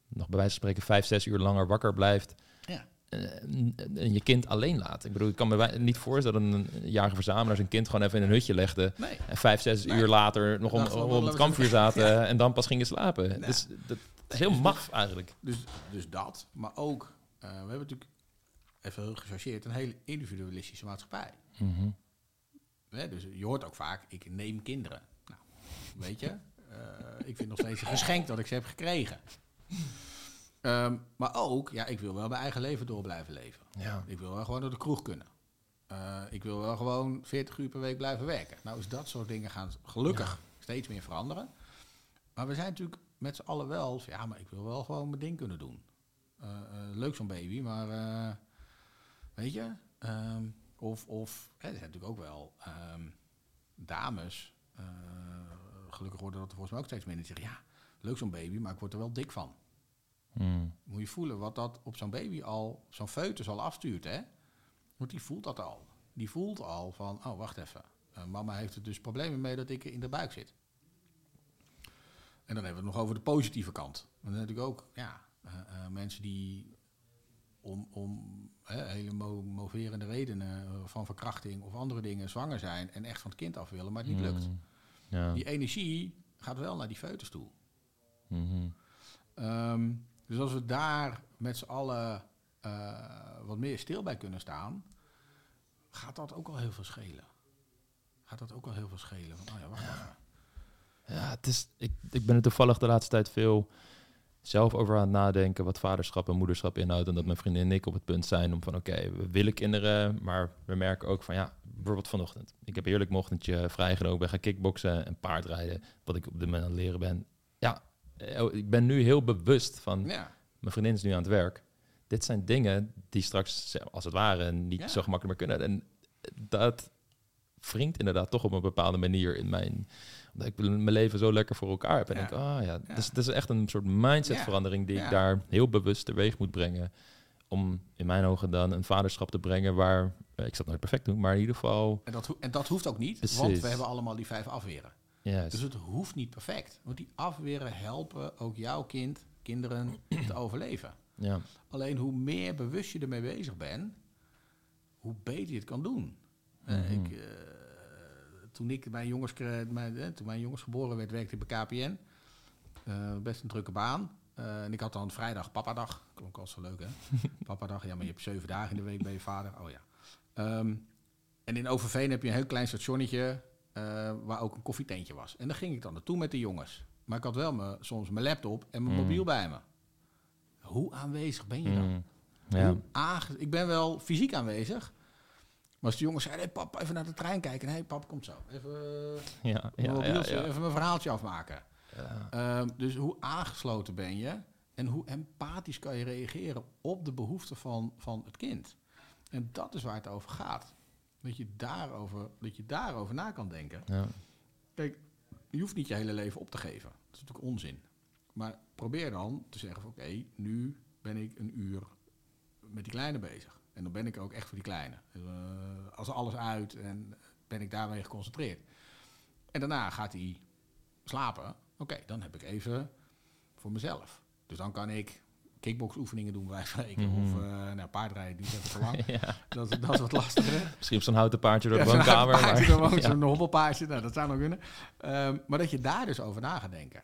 nog bij wijze van spreken vijf, zes uur langer wakker blijft Ja. Eh, je kind alleen laat. Ik bedoel, ik kan me niet voorstellen dat een jarige verzamelaar zijn kind gewoon even in een hutje legde. Nee. En vijf, zes Nee. uur later nog om, om laten het kampvuur zaten en dan pas gingen slapen. Dus dat is heel dus- maf eigenlijk. Dus, dus dat, maar ook, eh, we hebben natuurlijk, even heel gechargeerd, een hele individualistische maatschappij. Mhm. Hè, dus je hoort ook vaak, ik neem kinderen. Nou, weet je, eh, ik vind nog steeds een geschenk dat ik ze heb gekregen. Ehm, maar ook, ja, ik wil wel mijn eigen leven door blijven leven. Ja. Ik wil wel gewoon naar de kroeg kunnen. Eh, ik wil wel gewoon 40 uur per week blijven werken. Nou is dat soort dingen gaan gelukkig steeds meer veranderen. Maar we zijn natuurlijk met z'n allen wel, van, ja, maar ik wil wel gewoon mijn ding kunnen doen. Eh, eh, leuk zo'n baby, maar weet je, ehm, of, of hè, er zijn natuurlijk ook wel ehm, dames, gelukkig worden dat er volgens mij ook steeds meer, die zeggen, ja, leuk zo'n baby, maar ik word er wel dik van. Mm. Moet je voelen wat dat op zo'n baby al, zo'n foetus al afstuurt, hè? Want die voelt dat al. Die voelt al van, oh, wacht even. Eh, mama heeft er dus problemen mee dat ik in de buik zit. En dan hebben we het nog over de positieve kant. Dan zijn natuurlijk ook, ja, eh, eh, mensen die om, om hè, hele mo- moverende redenen van verkrachting of andere dingen zwanger zijn en echt van het kind af willen, maar het niet lukt. Mm. Ja. Die energie gaat wel naar die foetus toe. Mhm. Ehm, dus als we daar met z'n allen eh, wat meer stil bij kunnen staan, gaat dat ook al heel veel schelen. Gaat dat ook al heel veel schelen. Van, oh ja, wacht even. Ja, het is, ik, ik ben er toevallig de laatste tijd veel zelf over aan het nadenken wat vaderschap en moederschap inhoudt. En dat mijn vriendin en ik op het punt zijn om van oké, we willen kinderen, maar we merken ook van ja, bijvoorbeeld vanochtend. Ik heb heerlijk mijn ochtendje vrijgenomen, ben gaan kickboksen en paardrijden, wat ik op dit moment aan het leren ben. Ja, ik ben nu heel bewust van, Ja, mijn vriendin is nu aan het werk. Dit zijn dingen die straks, als het ware, niet Ja. zo gemakkelijk meer kunnen. En dat wringt inderdaad toch op een bepaalde manier in mijn... Omdat ik mijn leven zo lekker voor elkaar heb. En Ja. denk, ah ja, Ja. dus het is echt een soort mindsetverandering die ik daar heel bewust teweeg moet brengen. Om in mijn ogen dan een vaderschap te brengen waar... eh, Ik zal het nooit perfect doen, maar in ieder geval... en dat, ho- en dat hoeft ook niet, Precies. want we hebben allemaal die vijf afweren. Dus het hoeft niet perfect. Want die afweren helpen ook jouw kind, kinderen te overleven. ja. Alleen hoe meer bewust je ermee bezig bent, hoe beter je het kan doen. Eh, Mhm. ik, eh, toen, ik mijn jongens, mijn, eh, toen mijn jongens geboren werd, werkte ik bij KPN. Best een drukke baan. En ik had dan vrijdag papadag. Klonk al zo leuk, hè? papadag, ja, maar je hebt zeven dagen in de week bij je vader. Oh ja. Ehm, en in Overveen heb je een heel klein stationnetje eh, waar ook een koffietentje was. En daar ging ik dan naartoe met de jongens. Maar ik had wel me, soms mijn laptop en mijn Mm. mobiel bij me. Hoe aanwezig ben je dan? Mm. ja. Aange- ik ben wel fysiek aanwezig. Maar als de jongens zeiden, hey, pap, even naar de trein kijken. Nee, pap, komt zo. Even, Ja, mijn ja, ja, ja. even mijn verhaaltje afmaken. Ehm, dus hoe aangesloten ben je? En hoe empathisch kan je reageren op de behoeften van, van het kind? En dat is waar het over gaat. Dat je daarover, dat je daarover na kan denken. Ja. Kijk, je hoeft niet je hele leven op te geven. Dat is natuurlijk onzin. Maar probeer dan te zeggen van oké, nu ben ik een uur met die kleine bezig. En dan ben ik ook echt voor die kleine. Dus, als alles uit en ben ik daarmee geconcentreerd. En daarna gaat hij slapen. Oké, dan heb ik even voor mezelf. Dus dan kan ik kickboxoefeningen doen van spreken. Of eh nou, paardrijden, die even te lang. ja. dat, is- dat is wat lastiger. Misschien op zo'n houten paardje door de Ja, woonkamer. ja. Zo'n hobbelpaardje, nou, dat zou nog kunnen. Ehm, maar dat je daar dus over na gaat denken.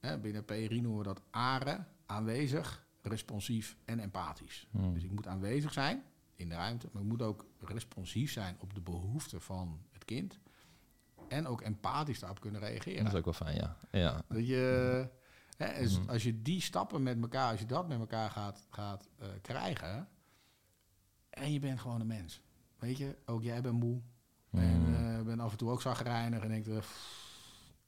Hè, binnen PRI noemen we dat AREN, aanwezig, responsief en empathisch. Hmm. Dus ik moet aanwezig zijn in de ruimte, maar ik moet ook responsief zijn op de behoeften van het kind. En ook empathisch daarop kunnen reageren. Dat is ook wel fijn, ja. ja. Dat je, hè, Mhm. als je die stappen met elkaar, als je dat met elkaar gaat, gaat eh, krijgen. En je bent gewoon een mens. Weet je, ook jij bent moe. En Mm. eh ben af en toe ook zagrijnig en denkt,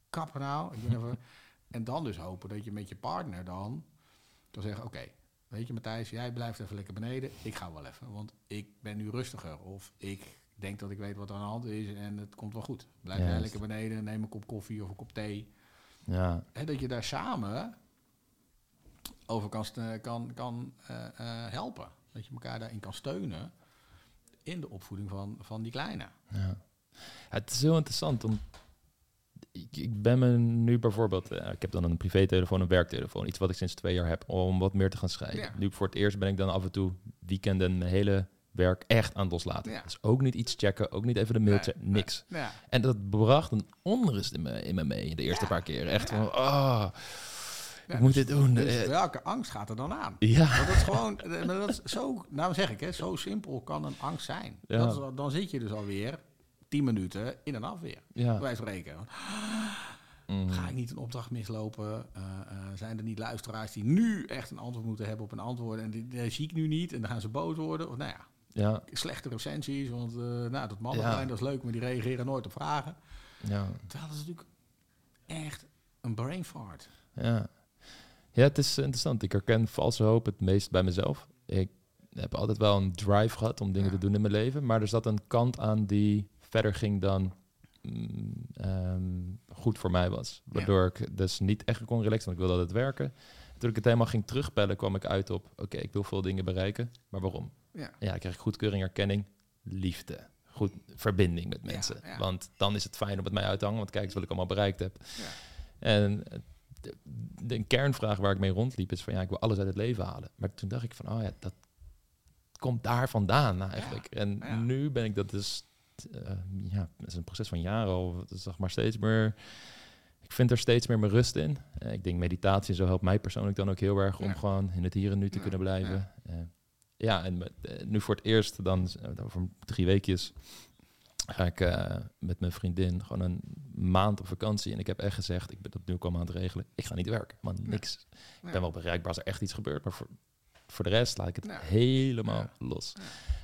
kappen nou. Ik ben even, en dan dus hopen dat je met je partner dan kan zeggen, oké, weet je Matthijs, jij blijft even lekker beneden. Ik ga wel even, want ik ben nu rustiger. Of ik denk dat ik weet wat er aan de hand is en het komt wel goed. Blijf jij lekker beneden, neem een kop koffie of een kop thee. Ja. Hè, dat je daar samen over kan, kan, kan eh, eh, helpen. Dat je elkaar daarin kan steunen in de opvoeding van, van die kleine. Ja. Het is heel interessant. Om, ik, ik ben me nu bijvoorbeeld, eh, ik heb dan een privételefoon, een werktelefoon, iets wat ik sinds twee jaar heb, om wat meer te gaan scheiden. Ja. Nu voor het eerst ben ik dan af en toe weekenden mijn hele werk echt aan het loslaten. Ja. Dus ook niet iets checken, ook niet even de mail checken, nee. niks. Ja. En dat bracht een onrust in me, in me mee de eerste Ja. paar keer. Echt van, oh, ik moet dus- dit doen. Dus Eh, welke angst gaat er dan aan? ja, Want dat is gewoon, eh, dat is zo, nou zeg ik, hè, zo simpel kan een angst zijn. Ja. Dat is dan zit je dus alweer tien minuten in een afweer. ja. Wij spreken. Mm. Ga ik niet een opdracht mislopen? Eh, zijn er niet luisteraars die nu echt een antwoord moeten hebben op een antwoord en die, die zie ik nu niet en dan gaan ze boos worden? Of nou ja, Ja, slechte recensies, want eh nou, dat Ja. dat is leuk, maar die reageren nooit op vragen. ja, Terwijl dat is natuurlijk echt een brain fart. ja. Ja, het is interessant. Ik herken valse hoop het meest bij mezelf. Ik heb altijd wel een drive gehad om dingen Ja. te doen in mijn leven. Maar er zat een kant aan die verder ging dan mm, ehm, goed voor mij was. Waardoor ik dus niet echt kon relaxen, want ik wilde altijd werken. Toen ik het helemaal ging terugbellen, kwam ik uit op... oké, ik wil veel dingen bereiken, maar waarom? Ja. Ja, ik krijg goedkeuring, erkenning, liefde. Goed, verbinding met mensen. ja. Want dan is het fijn om het mij uit te hangen, want kijk eens wat ik allemaal bereikt heb. Ja. En eh, de, de kernvraag waar ik mee rondliep is van ja, ik wil alles uit het leven halen. Maar toen dacht ik van oh ja, dat komt daar vandaan eigenlijk. en nu ben ik dat dus, eh, ja, dat is een proces van jaren al, zeg maar steeds meer. Ik vind er steeds meer mijn rust in. Eh, ik denk meditatie zo helpt mij persoonlijk dan ook heel erg om gewoon in het hier en nu te Ja, kunnen blijven. Ja, ja en met, eh, nu voor het eerst, dan eh, over drie weekjes, ga ik eh, met mijn vriendin gewoon een maand op vakantie. En ik heb echt gezegd, ik ben dat nu ook allemaal aan het regelen, ik ga niet werken. Want niks. Ik ben wel bereikbaar als er echt iets gebeurt, maar voor, voor de rest laat ik het helemaal los.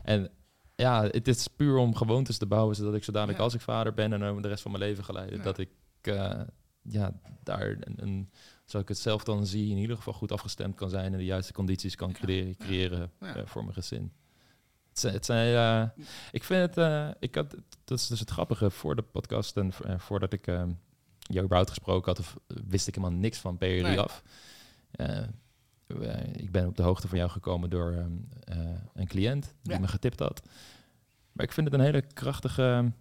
En ja, het is puur om gewoontes te bouwen, zodat ik zo dadelijk Ja. als ik vader ben en de rest van mijn leven Ja. dat ik eh, ja, daar een, een, zoals ik het zelf dan zie, in ieder geval goed afgestemd kan zijn en de juiste condities kan creëren, creëren Ja. eh, voor mijn gezin. Het zijn, het zijn eh, ik vind het, eh, ik had, dat is dus het grappige voor de podcast en voordat ik jou überhaupt gesproken had, of, wist ik helemaal niks van PRI Nee. af. Ik ben op de hoogte van jou gekomen door ehm, eh, een cliënt die Ja. me getipt had. Maar ik vind het een hele krachtige,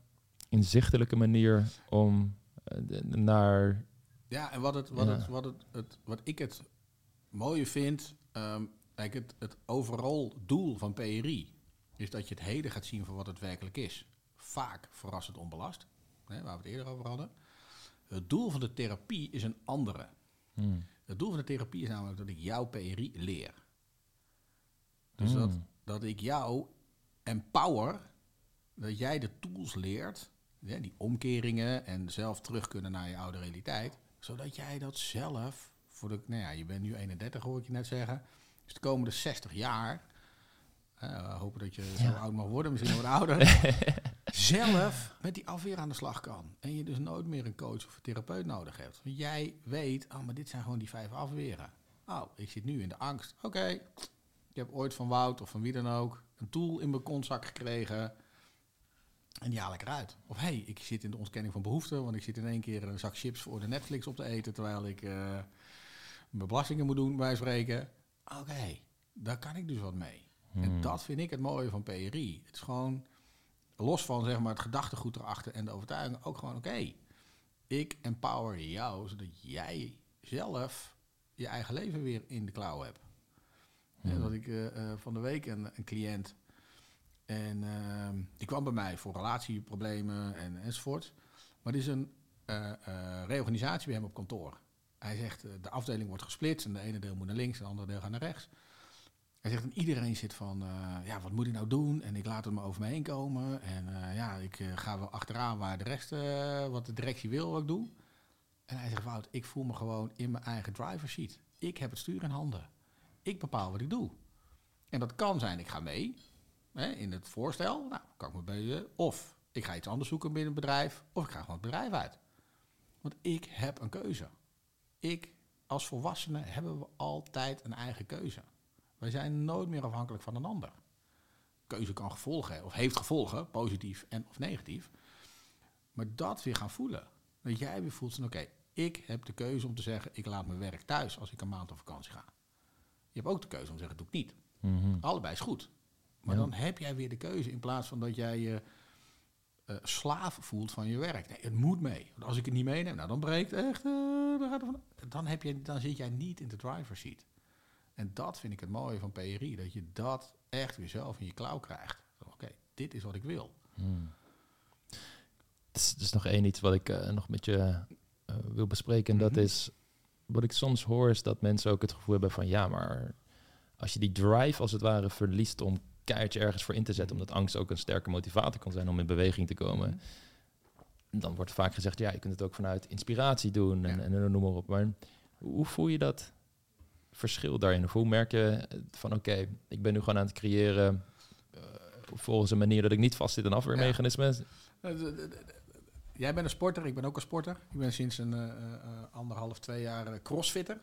inzichtelijke manier om naar... Ja, en wat, het, wat, Ja. Het, wat, het, het, wat ik het mooie vind, ehm, kijk, het, het overal doel van PRI is dat je het heden gaat zien voor wat het werkelijk is. Vaak verrassend onbelast, hè, waar we het eerder over hadden. Het doel van de therapie is een andere. Hmm. Het doel van de therapie is namelijk dat ik jouw PRI leer. Dus dat, Hmm. dat ik jou empower, dat jij de tools leert, hè, die omkeringen en zelf terug kunnen naar je oude realiteit, zodat jij dat zelf, voor de, nou ja, je bent nu 31 hoor ik je net zeggen, dus de komende 60 jaar, eh, hopen dat je zo oud mag worden, misschien nog wat ouder, zelf met die afweer aan de slag kan. En je dus nooit meer een coach of een therapeut nodig hebt. Want jij weet, oh, maar dit zijn gewoon die vijf afweren. Oh, ik zit nu in de angst. Oké, ik heb ooit van Wout of van wie dan ook een tool in mijn kontzak gekregen. En die haal ik eruit. Of hey, ik zit in de ontkenning van behoeften, want ik zit in één keer een zak chips voor de Netflix op te eten, terwijl ik eh, mijn belastingen moet doen, bij spreken. Oké, daar kan ik dus wat mee. En Hmm. dat vind ik het mooie van PRI. Het is gewoon, los van zeg maar het gedachtegoed erachter en de overtuiging, ook gewoon oké. ik empower jou, zodat jij zelf je eigen leven weer in de klauw hebt. Ja, Hmm. dat ik eh, eh, van de week een, een cliënt en ehm, die kwam bij mij voor relatieproblemen en, enzovoort. Maar het is een eh, eh, reorganisatie bij hem op kantoor. Hij zegt, eh, de afdeling wordt gesplitst en de ene deel moet naar links en de andere deel gaat naar rechts. Hij zegt, en iedereen zit van, ja, wat moet ik nou doen? En ik laat het maar over me heen komen. En ja, ik ga wel achteraan waar de rest, wat de directie wil, wat ik doe. En hij zegt, Wout, ik voel me gewoon in mijn eigen driver's seat. Ik heb het stuur in handen. Ik bepaal wat ik doe. En dat kan zijn, ik ga mee hè, in het voorstel. Nou, kan ik me bij je. Of ik ga iets anders zoeken binnen het bedrijf. Of ik ga gewoon het bedrijf uit. Want ik heb een keuze. Ik, als volwassene, hebben we altijd een eigen keuze. Wij zijn nooit meer afhankelijk van een ander. Keuze kan gevolgen hebben, of heeft gevolgen, positief en of negatief. Maar dat weer gaan voelen. Dat jij weer voelt van oké, ik heb de keuze om te zeggen, ik laat mijn werk thuis als ik een maand op vakantie ga. Je hebt ook de keuze om te zeggen, doe ik niet. Mhm. Allebei is goed. Maar Ja. dan heb jij weer de keuze in plaats van dat jij je eh, slaaf voelt van je werk. Nee, het moet mee. Want als ik het niet meeneem, nou dan breekt echt. eh, dan, gaat van, dan, heb je, dan zit jij niet in de driver's seat. En dat vind ik het mooie van PRI, dat je dat echt weer zelf in je klauw krijgt. Oké, dit is wat ik wil. Hmm. Is, er is nog één iets wat ik eh, nog met je wil bespreken. En Mhm. dat is, wat ik soms hoor, is dat mensen ook het gevoel hebben van... ja, maar als je die drive als het ware verliest om keihard ergens voor in te zetten... omdat angst ook een sterke motivator kan zijn om in beweging te komen... Mhm. dan wordt vaak gezegd, ja, je kunt het ook vanuit inspiratie doen en, Ja. en, noem maar op. Maar hoe voel je dat verschil daarin? Of hoe merk je van, oké, ik ben nu gewoon aan het creëren eh, volgens een manier dat ik niet vastzit in afweermechanismen. Eh, Jij bent een sporter, ik ben ook een sporter. Ik ben sinds een eh, anderhalf, twee jaar crossfitter.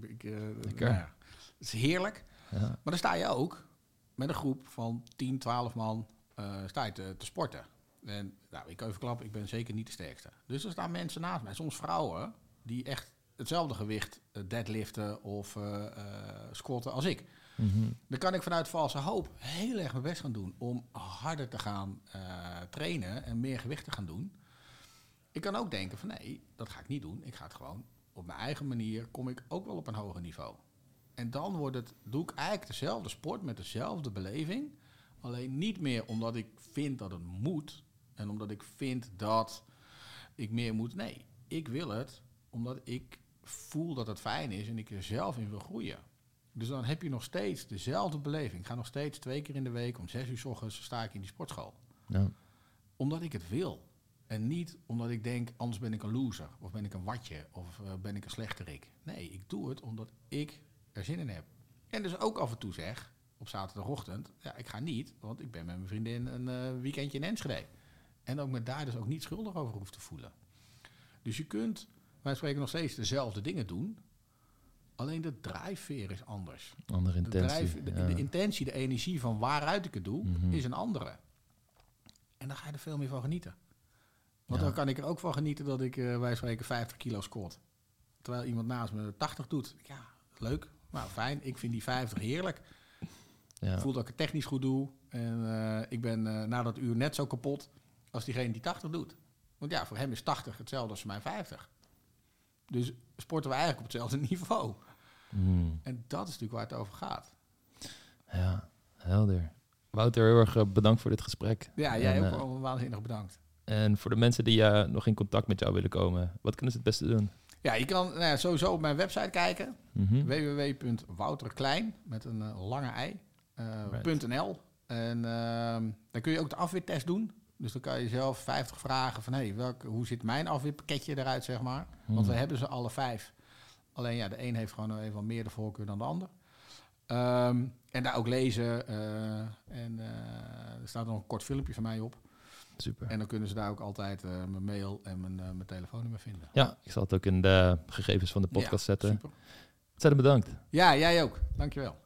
Ik, Lekker. nou ja, het is heerlijk. Ja. Maar dan sta je ook met een groep van 10, 12 man sta je te, te sporten. En nou, ik kan even klappen, ik ben zeker niet de sterkste. Dus er staan mensen naast mij, soms vrouwen, die echt hetzelfde gewicht eh, deadliften of eh, squatten als ik. Mhm. Dan kan ik vanuit valse hoop heel erg mijn best gaan doen om harder te gaan trainen en meer gewicht te gaan doen. Ik kan ook denken van nee, dat ga ik niet doen. Ik ga het gewoon op mijn eigen manier, kom ik ook wel op een hoger niveau. En dan wordt het, doe ik eigenlijk dezelfde sport met dezelfde beleving. Alleen niet meer omdat ik vind dat het moet en omdat ik vind dat ik meer moet. Nee, ik wil het omdat ik voel dat het fijn is en ik er zelf in wil groeien. Dus dan heb je nog steeds dezelfde beleving. Ik ga nog steeds twee keer in de week om zes uur s ochtends sta ik in die sportschool. Ja. Omdat ik het wil. En niet omdat ik denk, anders ben ik een loser. Of ben ik een watje. Of eh, ben ik een slechterik. Nee, ik doe het omdat ik er zin in heb. En dus ook af en toe zeg, op zaterdagochtend... Ja, ik ga niet, want ik ben met mijn vriendin een eh, weekendje in Enschede. En ook me daar dus ook niet schuldig over hoeft te voelen. Dus je kunt, wij spreken nog steeds dezelfde dingen doen... Alleen de drijfveer is anders. Andere De, intentie. drijf, de, ja. de intentie, de energie van waaruit ik het doe, Mhm. is een andere. En dan ga je er veel meer van genieten. Want Ja. dan kan ik er ook van genieten dat ik, eh wij spreken, 50 kilo squat. Terwijl iemand naast me 80 doet. Ja, leuk. Nou, fijn. Ik vind die 50 heerlijk. ja. Ik voel dat ik het technisch goed doe. En eh, ik ben eh, na dat uur net zo kapot als diegene die 80 doet. Want ja, voor hem is 80 hetzelfde als voor mij 50. Dus sporten we eigenlijk op hetzelfde niveau. Mm. En dat is natuurlijk waar het over gaat. ja, helder. Wouter, heel erg eh, bedankt voor dit gesprek. Ja, jij En, ook wel waanzinnig bedankt. En voor de mensen die nog in contact met jou willen komen, wat kunnen ze het beste doen? Ja, je kan nou ja, sowieso op mijn website kijken. Mhm. www.wouterklein met een eh, lange ei. eh, Right. .nl. En ehm, dan kun je ook de afweertest doen. Dus dan kan je zelf 50 vragen van hey, welke, hoe ziet mijn afweerpakketje eruit, zeg maar. Want we hebben ze alle vijf. Alleen ja, de een heeft gewoon even wat meer de voorkeur dan de ander. Ehm, en daar ook lezen. eh, en er staat nog een kort filmpje van mij op. Super. En dan kunnen ze daar ook altijd eh, mijn mail en mijn, eh, mijn telefoonnummer vinden. Ja, ik zal het ook in de gegevens van de podcast Ja, zetten. super. Ontzettend bedankt. Ja, jij ook. Dankjewel.